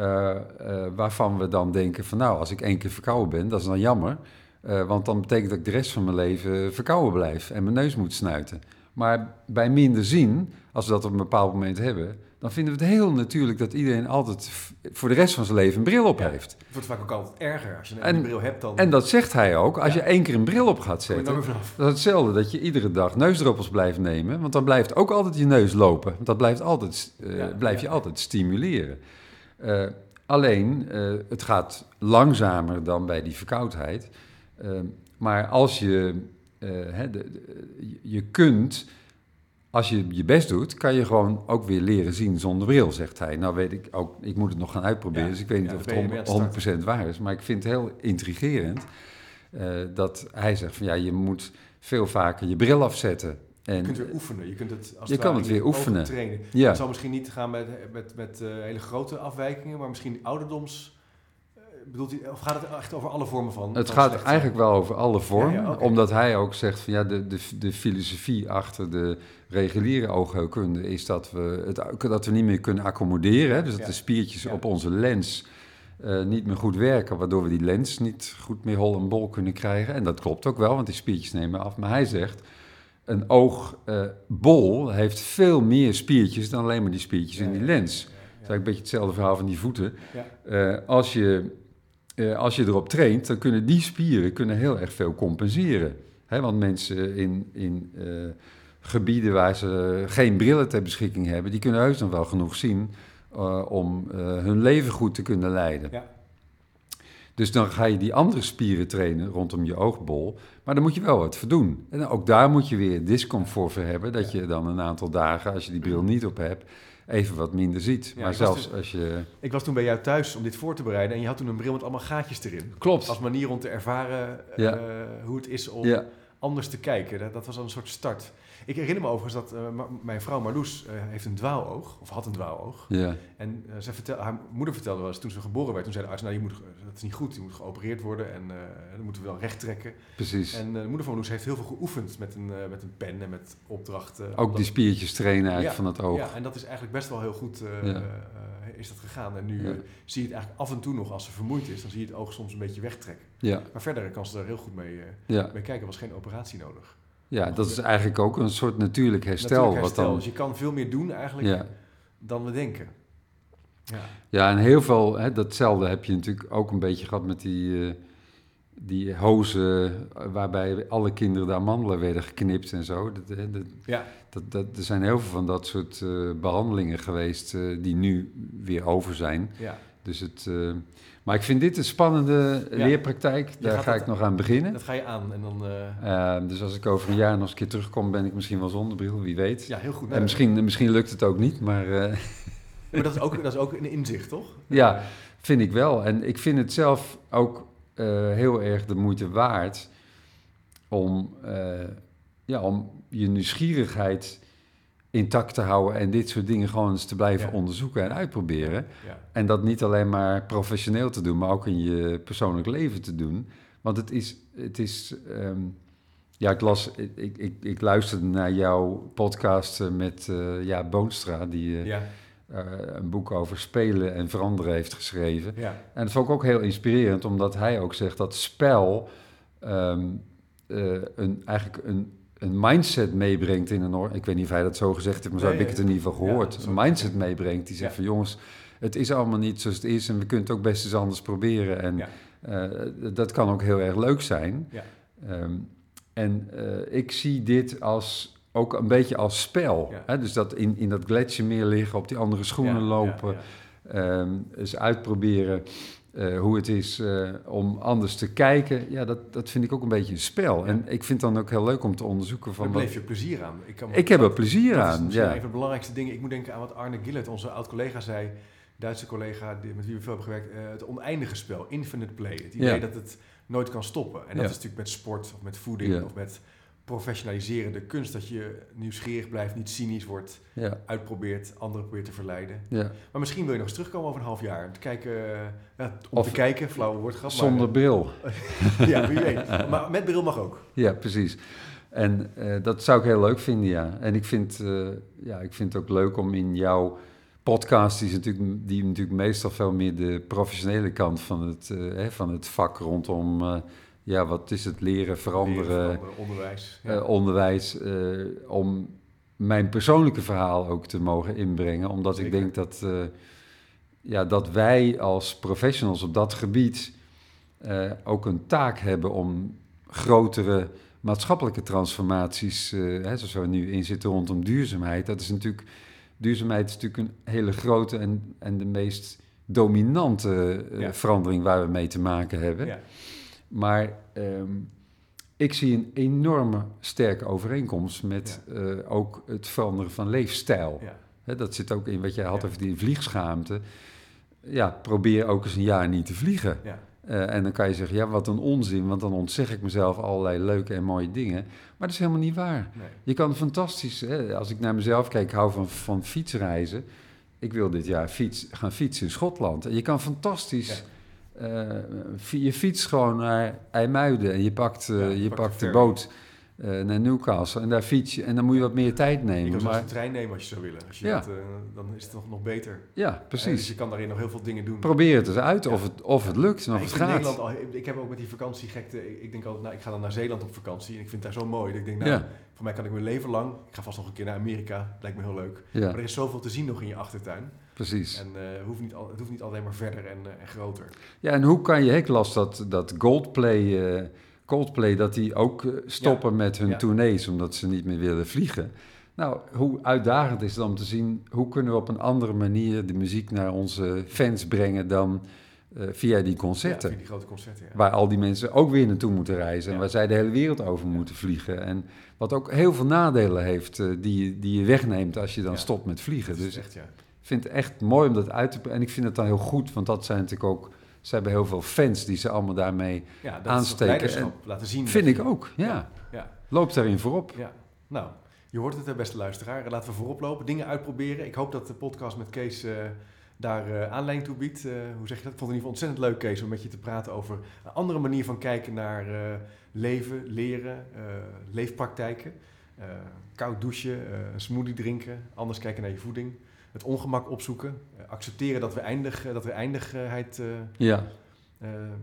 [SPEAKER 2] eh, eh, waarvan we dan denken van nou, als ik één keer verkouden ben, dat is dan jammer. Eh, want dan betekent dat ik de rest van mijn leven verkouden blijf en mijn neus moet snuiten. Maar bij minder zien, als we dat op een bepaald moment hebben, dan vinden we het heel natuurlijk dat iedereen altijd voor de rest van zijn leven een bril op
[SPEAKER 1] Ja.
[SPEAKER 2] heeft.
[SPEAKER 1] Het wordt vaak ook altijd erger. Als je een
[SPEAKER 2] En-
[SPEAKER 1] bril hebt, dan
[SPEAKER 2] En dat zegt hij ook, als
[SPEAKER 1] Ja.
[SPEAKER 2] je één keer een bril op gaat zetten, dat is hetzelfde dat je iedere dag neusdruppels blijft nemen. Want dan blijft ook altijd je neus lopen. Want dat blijft, altijd,
[SPEAKER 1] Ja,
[SPEAKER 2] blijf je altijd stimuleren. Eh, alleen, eh, het gaat langzamer dan bij die verkoudheid. Eh, maar als je, hè, de- de- je kunt, als je je best doet, kan je gewoon ook weer leren zien zonder bril, zegt hij. Nou weet ik ook, ik moet het nog gaan uitproberen,
[SPEAKER 1] Ja,
[SPEAKER 2] dus ik weet niet
[SPEAKER 1] ja,
[SPEAKER 2] of het
[SPEAKER 1] je mee aan het
[SPEAKER 2] 100% waar is. Maar ik vind het heel intrigerend dat hij zegt van ja, je moet veel vaker je bril afzetten. En,
[SPEAKER 1] Je kunt weer oefenen. Je kunt het als
[SPEAKER 2] Je kan het weer oefenen.
[SPEAKER 1] trainen.
[SPEAKER 2] ja,
[SPEAKER 1] Het zal misschien niet gaan met, met, met eh, hele grote afwijkingen, maar misschien ouderdoms. eh, bedoelt hij, of gaat het echt over alle vormen van?
[SPEAKER 2] het
[SPEAKER 1] van
[SPEAKER 2] gaat
[SPEAKER 1] slecht
[SPEAKER 2] eigenlijk wel over alle vormen,
[SPEAKER 1] Ja, ja, oké.
[SPEAKER 2] omdat hij ook zegt van ja, de, de, de filosofie achter de reguliere oogheelkunde is dat we, het, dat we niet meer kunnen accommoderen. Hè? Dus dat de spiertjes op onze lens eh, niet meer goed werken, waardoor we die lens niet goed meer hol en bol kunnen krijgen. En dat klopt ook wel, want die spiertjes nemen af. Maar hij zegt, een oogbol heeft veel meer spiertjes dan alleen maar die spiertjes in die lens. Dat is eigenlijk een beetje hetzelfde verhaal van die voeten. Eh, als, je, eh, als je erop traint, dan kunnen die spieren kunnen heel erg veel compenseren. Hè, want mensen in, in eh, gebieden waar ze geen brillen ter beschikking hebben, die kunnen heus nog wel genoeg zien om hun leven goed te kunnen leiden.
[SPEAKER 1] Ja.
[SPEAKER 2] Dus dan ga je die andere spieren trainen rondom je oogbol. Maar dan moet je wel wat voor doen. En ook daar moet je weer discomfort voor hebben. Dat je dan een aantal dagen, als je die bril niet op hebt, even wat minder ziet.
[SPEAKER 1] Ja,
[SPEAKER 2] maar
[SPEAKER 1] ik was
[SPEAKER 2] zelfs
[SPEAKER 1] dus-
[SPEAKER 2] als je...
[SPEAKER 1] Ik was toen bij jou thuis om dit voor te bereiden en je had toen een bril met allemaal gaatjes erin.
[SPEAKER 2] Klopt.
[SPEAKER 1] Als manier om te ervaren eh, hoe het is om
[SPEAKER 2] Ja,
[SPEAKER 1] anders te kijken. Dat, dat was al een soort start. Ik herinner me overigens dat eh, mijn vrouw Marloes eh, heeft een dwaaloog, of had een dwaaloog.
[SPEAKER 2] ja,
[SPEAKER 1] En eh, ze vertel, haar moeder vertelde wel eens, toen ze geboren werd, toen zei de arts, nou, je moet, dat is niet goed, je moet geopereerd worden en eh dan moeten we wel recht trekken.
[SPEAKER 2] precies.
[SPEAKER 1] En eh, de moeder van Marloes heeft heel veel geoefend met een, eh, met een pen en met opdrachten.
[SPEAKER 2] ook die spiertjes trainen
[SPEAKER 1] Ja,
[SPEAKER 2] van het oog.
[SPEAKER 1] Ja, en dat is eigenlijk best wel heel goed
[SPEAKER 2] Ja.
[SPEAKER 1] is dat gegaan. En nu
[SPEAKER 2] Ja.
[SPEAKER 1] zie je het eigenlijk af en toe nog, als ze vermoeid is, dan zie je het oog soms een beetje wegtrekken.
[SPEAKER 2] Ja,
[SPEAKER 1] Maar verder kan ze er heel goed mee, mee kijken, er was geen operatie nodig.
[SPEAKER 2] ja, dat is eigenlijk ook een soort natuurlijk herstel.
[SPEAKER 1] Natuurlijk
[SPEAKER 2] wat
[SPEAKER 1] herstel,
[SPEAKER 2] dan,
[SPEAKER 1] dus je kan veel meer doen eigenlijk
[SPEAKER 2] ja.
[SPEAKER 1] dan we denken. Ja,
[SPEAKER 2] ja, en heel veel, hè, datzelfde heb je natuurlijk ook een beetje gehad met die, eh, die hozen waarbij alle kinderen de amandelen werden geknipt en zo. Dat, hè, dat,
[SPEAKER 1] ja.
[SPEAKER 2] dat, dat, er zijn heel veel van dat soort eh, behandelingen geweest eh, die nu weer over zijn.
[SPEAKER 1] ja.
[SPEAKER 2] Dus het, eh, maar ik vind dit een spannende
[SPEAKER 1] Ja.
[SPEAKER 2] leerpraktijk. Daar ga
[SPEAKER 1] dat-
[SPEAKER 2] ik nog aan beginnen.
[SPEAKER 1] dat ga je aan en dan... eh,
[SPEAKER 2] Eh, dus als ik over een jaar nog eens een keer terugkom, ben ik misschien wel zonder bril, wie weet.
[SPEAKER 1] ja, heel goed.
[SPEAKER 2] En misschien, misschien lukt het ook niet, maar eh,
[SPEAKER 1] Maar dat is, ook, dat is ook een inzicht, toch?
[SPEAKER 2] Ja. Vind ik wel. En ik vind het zelf ook eh, heel erg de moeite waard om, eh, ja, om je nieuwsgierigheid intact te houden en dit soort dingen gewoon eens te blijven
[SPEAKER 1] Ja.
[SPEAKER 2] onderzoeken en uitproberen.
[SPEAKER 1] ja.
[SPEAKER 2] En dat niet alleen maar professioneel te doen, maar ook in je persoonlijk leven te doen. Want het is, het is ehm, ja, ik las, ik, ik, ik, luisterde naar jouw podcast eh, met ja, Boonstra, die
[SPEAKER 1] Ja,
[SPEAKER 2] een boek over spelen en veranderen heeft geschreven.
[SPEAKER 1] ja,
[SPEAKER 2] En dat vond ik ook heel inspirerend, omdat hij ook zegt dat spel ehm, eh, een, eigenlijk een, een mindset meebrengt in een... Ik weet niet of hij dat zo gezegd heeft, maar zo
[SPEAKER 1] Nee,
[SPEAKER 2] heb ik het in ieder geval gehoord. een mindset meebrengt die zegt van jongens, het is allemaal niet zoals het is en we kunnen het ook best eens anders proberen. En eh, dat kan ook heel erg leuk zijn.
[SPEAKER 1] Ja.
[SPEAKER 2] Ehm, en eh, ik zie dit als, ook een beetje als spel.
[SPEAKER 1] Ja.
[SPEAKER 2] Hè? Dus dat in, in dat gletsjermeer liggen, op die andere schoenen
[SPEAKER 1] ja,
[SPEAKER 2] lopen...
[SPEAKER 1] ja.
[SPEAKER 2] Ehm, eens uitproberen eh, hoe het is eh, om anders te kijken. Ja, dat, dat vind ik ook een beetje een spel. En ik vind het dan ook heel leuk om te onderzoeken van...
[SPEAKER 1] Daar
[SPEAKER 2] Wat,
[SPEAKER 1] beleef je plezier aan. Ik, kan
[SPEAKER 2] ik heb er plezier
[SPEAKER 1] dat is
[SPEAKER 2] aan,
[SPEAKER 1] misschien
[SPEAKER 2] ja.
[SPEAKER 1] een van de belangrijkste dingen. Ik moet denken aan wat Arne Gillet, onze oud-collega, zei. Duitse collega met wie we veel hebben gewerkt. eh, het oneindige spel, infinite play. Het idee dat het nooit kan stoppen. En dat is natuurlijk met sport of met voeding of met professionaliseren. De kunst dat je nieuwsgierig blijft, niet cynisch wordt,
[SPEAKER 2] Ja,
[SPEAKER 1] uitprobeert, anderen probeert te verleiden.
[SPEAKER 2] ja.
[SPEAKER 1] Maar misschien wil je nog eens terugkomen over een half jaar. Om te kijken, ja, om
[SPEAKER 2] Of
[SPEAKER 1] te kijken, flauwe woordgrap.
[SPEAKER 2] Zonder bril.
[SPEAKER 1] Maar, ja, wie weet. Maar met bril mag ook.
[SPEAKER 2] Ja, precies. En eh, dat zou ik heel leuk vinden, ja. En ik vind, eh, ja, ik vind het ook leuk om in jouw podcast, die, is natuurlijk, die natuurlijk meestal veel meer de professionele kant van het, eh, hè, van het vak rondom, ja, wat is het leren, veranderen,
[SPEAKER 1] Leren, veranderen, onderwijs. Ja.
[SPEAKER 2] eh, onderwijs, eh, om mijn persoonlijke verhaal ook te mogen inbrengen. Omdat ik denk dat, eh, ja, dat wij als professionals op dat gebied ook een taak hebben om grotere maatschappelijke transformaties, eh, hè, zoals we nu in zitten rondom duurzaamheid. Dat is natuurlijk, duurzaamheid is natuurlijk een hele grote en, en de meest dominante
[SPEAKER 1] Ja.
[SPEAKER 2] verandering waar we mee te maken hebben.
[SPEAKER 1] Ja.
[SPEAKER 2] Maar ehm, ik zie een enorme sterke overeenkomst met eh, ook het veranderen van leefstijl.
[SPEAKER 1] Ja.
[SPEAKER 2] Dat zit ook in wat jij had
[SPEAKER 1] Ja.
[SPEAKER 2] over die vliegschaamte. Ja, probeer ook eens een jaar niet te vliegen. Eh, en dan kan je zeggen, ja, wat een onzin, want dan ontzeg ik mezelf allerlei leuke en mooie dingen. Maar dat is helemaal niet waar.
[SPEAKER 1] Nee.
[SPEAKER 2] Je kan fantastisch, hè, als ik naar mezelf kijk, ik hou van, van fietsreizen. Ik wil dit jaar fiets, gaan fietsen in Schotland. En je kan fantastisch, je fietst gewoon naar IJmuiden en je pakt, eh,
[SPEAKER 1] Ja,
[SPEAKER 2] je
[SPEAKER 1] pakt
[SPEAKER 2] pakt
[SPEAKER 1] de
[SPEAKER 2] boot eh, naar Newcastle. En daar fiets je, en dan moet je wat meer tijd
[SPEAKER 1] Je
[SPEAKER 2] nemen.
[SPEAKER 1] kan zelfs
[SPEAKER 2] Maar,
[SPEAKER 1] de trein nemen als je zou willen. Als je
[SPEAKER 2] Ja.
[SPEAKER 1] dat, eh, dan is het nog, nog beter.
[SPEAKER 2] ja,
[SPEAKER 1] Eh, dus
[SPEAKER 2] precies.
[SPEAKER 1] je kan daarin nog heel veel dingen doen.
[SPEAKER 2] Probeer het eens uit
[SPEAKER 1] Ja.
[SPEAKER 2] of, het, of het lukt en of
[SPEAKER 1] ik
[SPEAKER 2] het gaat.
[SPEAKER 1] Nederland al, ik heb ook met die vakantiegekte, ik, ik denk altijd, nou, ik ga dan naar Zeeland op vakantie en ik vind het daar zo mooi. Dat ik denk, nou,
[SPEAKER 2] Ja.
[SPEAKER 1] voor mij kan ik mijn leven lang, ik ga vast nog een keer naar Amerika, lijkt me heel leuk. Maar er is zoveel te zien nog in je achtertuin.
[SPEAKER 2] Precies.
[SPEAKER 1] En eh, hoeft niet al, het hoeft niet alleen maar verder en, eh, en groter.
[SPEAKER 2] Ja, en hoe kan je, ik las dat, dat Goldplay, eh, Coldplay, dat die ook stoppen met hun
[SPEAKER 1] Ja.
[SPEAKER 2] tournees omdat ze niet meer willen vliegen. Nou, hoe uitdagend is het om te zien, hoe kunnen we op een andere manier de muziek naar onze fans brengen dan via die concerten.
[SPEAKER 1] Ja, via die grote concerten, ja.
[SPEAKER 2] Waar al die mensen ook weer naartoe moeten reizen. En waar zij de hele wereld over moeten vliegen. En wat ook heel veel nadelen heeft die, die je wegneemt als je dan stopt met vliegen. Dus echt, ja. Ik vind het echt mooi om dat uit te... En ik vind het dan heel goed, want dat zijn natuurlijk ook... Ze hebben heel veel fans die ze allemaal daarmee ja, dat aansteken.
[SPEAKER 1] en laten zien.
[SPEAKER 2] Vind ik ook, ja. ja. Loop daarin voorop.
[SPEAKER 1] Ja, nou... Je hoort het, beste luisteraar. Laten we voorop lopen, dingen uitproberen. Ik hoop dat de podcast met Kees uh, daar uh, aanleiding toe biedt. Uh, hoe zeg je dat? Ik vond het in ieder geval ontzettend leuk, Kees, om met je te praten over een andere manier van kijken naar leven, leren, leefpraktijken. koud douchen, een smoothie drinken, anders kijken naar je voeding. Het ongemak opzoeken, accepteren dat we, eindig, dat we eindigheid... ja.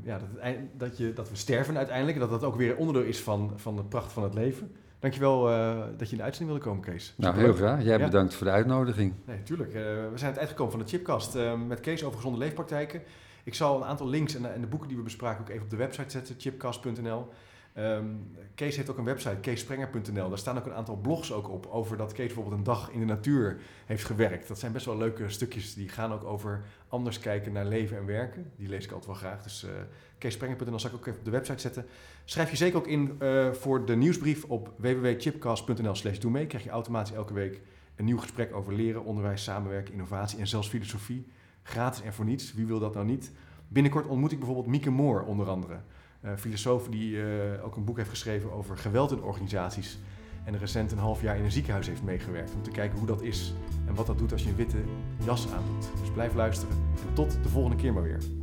[SPEAKER 1] ja, dat, dat, je, dat we sterven uiteindelijk. En dat dat ook weer onderdeel is van, van de pracht van het leven. Dankjewel uh, dat je in de uitzending wilde komen, Kees.
[SPEAKER 2] Nou, heel graag. Jij bedankt voor de uitnodiging.
[SPEAKER 1] Nee, tuurlijk. Uh, we zijn het eind gekomen van de Chipcast uh, met Kees over gezonde leefpraktijken. Ik zal een aantal links en, en, de boeken die we bespraken ook even op de website zetten, chipcast.nl. Um, Kees heeft ook een website, keesprenger.nl. Daar staan ook een aantal blogs ook op over dat Kees bijvoorbeeld een dag in de natuur heeft gewerkt. Dat zijn best wel leuke stukjes. Die gaan ook over anders kijken naar leven en werken. Die lees ik altijd wel graag. Dus uh, keesprenger.nl zal ik ook even op de website zetten. Schrijf je zeker ook in uh, voor de nieuwsbrief op www.chipcast.nl slash doe mee. Krijg je automatisch elke week een nieuw gesprek over leren, onderwijs, samenwerken, innovatie en zelfs filosofie. Gratis en voor niets. Wie wil dat nou niet? Binnenkort ontmoet ik bijvoorbeeld Mieke Moore onder andere. Uh, filosoof die uh, ook een boek heeft geschreven over geweld in organisaties. En recent een half jaar in een ziekenhuis heeft meegewerkt. Om te kijken hoe dat is en wat dat doet als je een witte jas aandoet. Dus blijf luisteren en tot de volgende keer maar weer.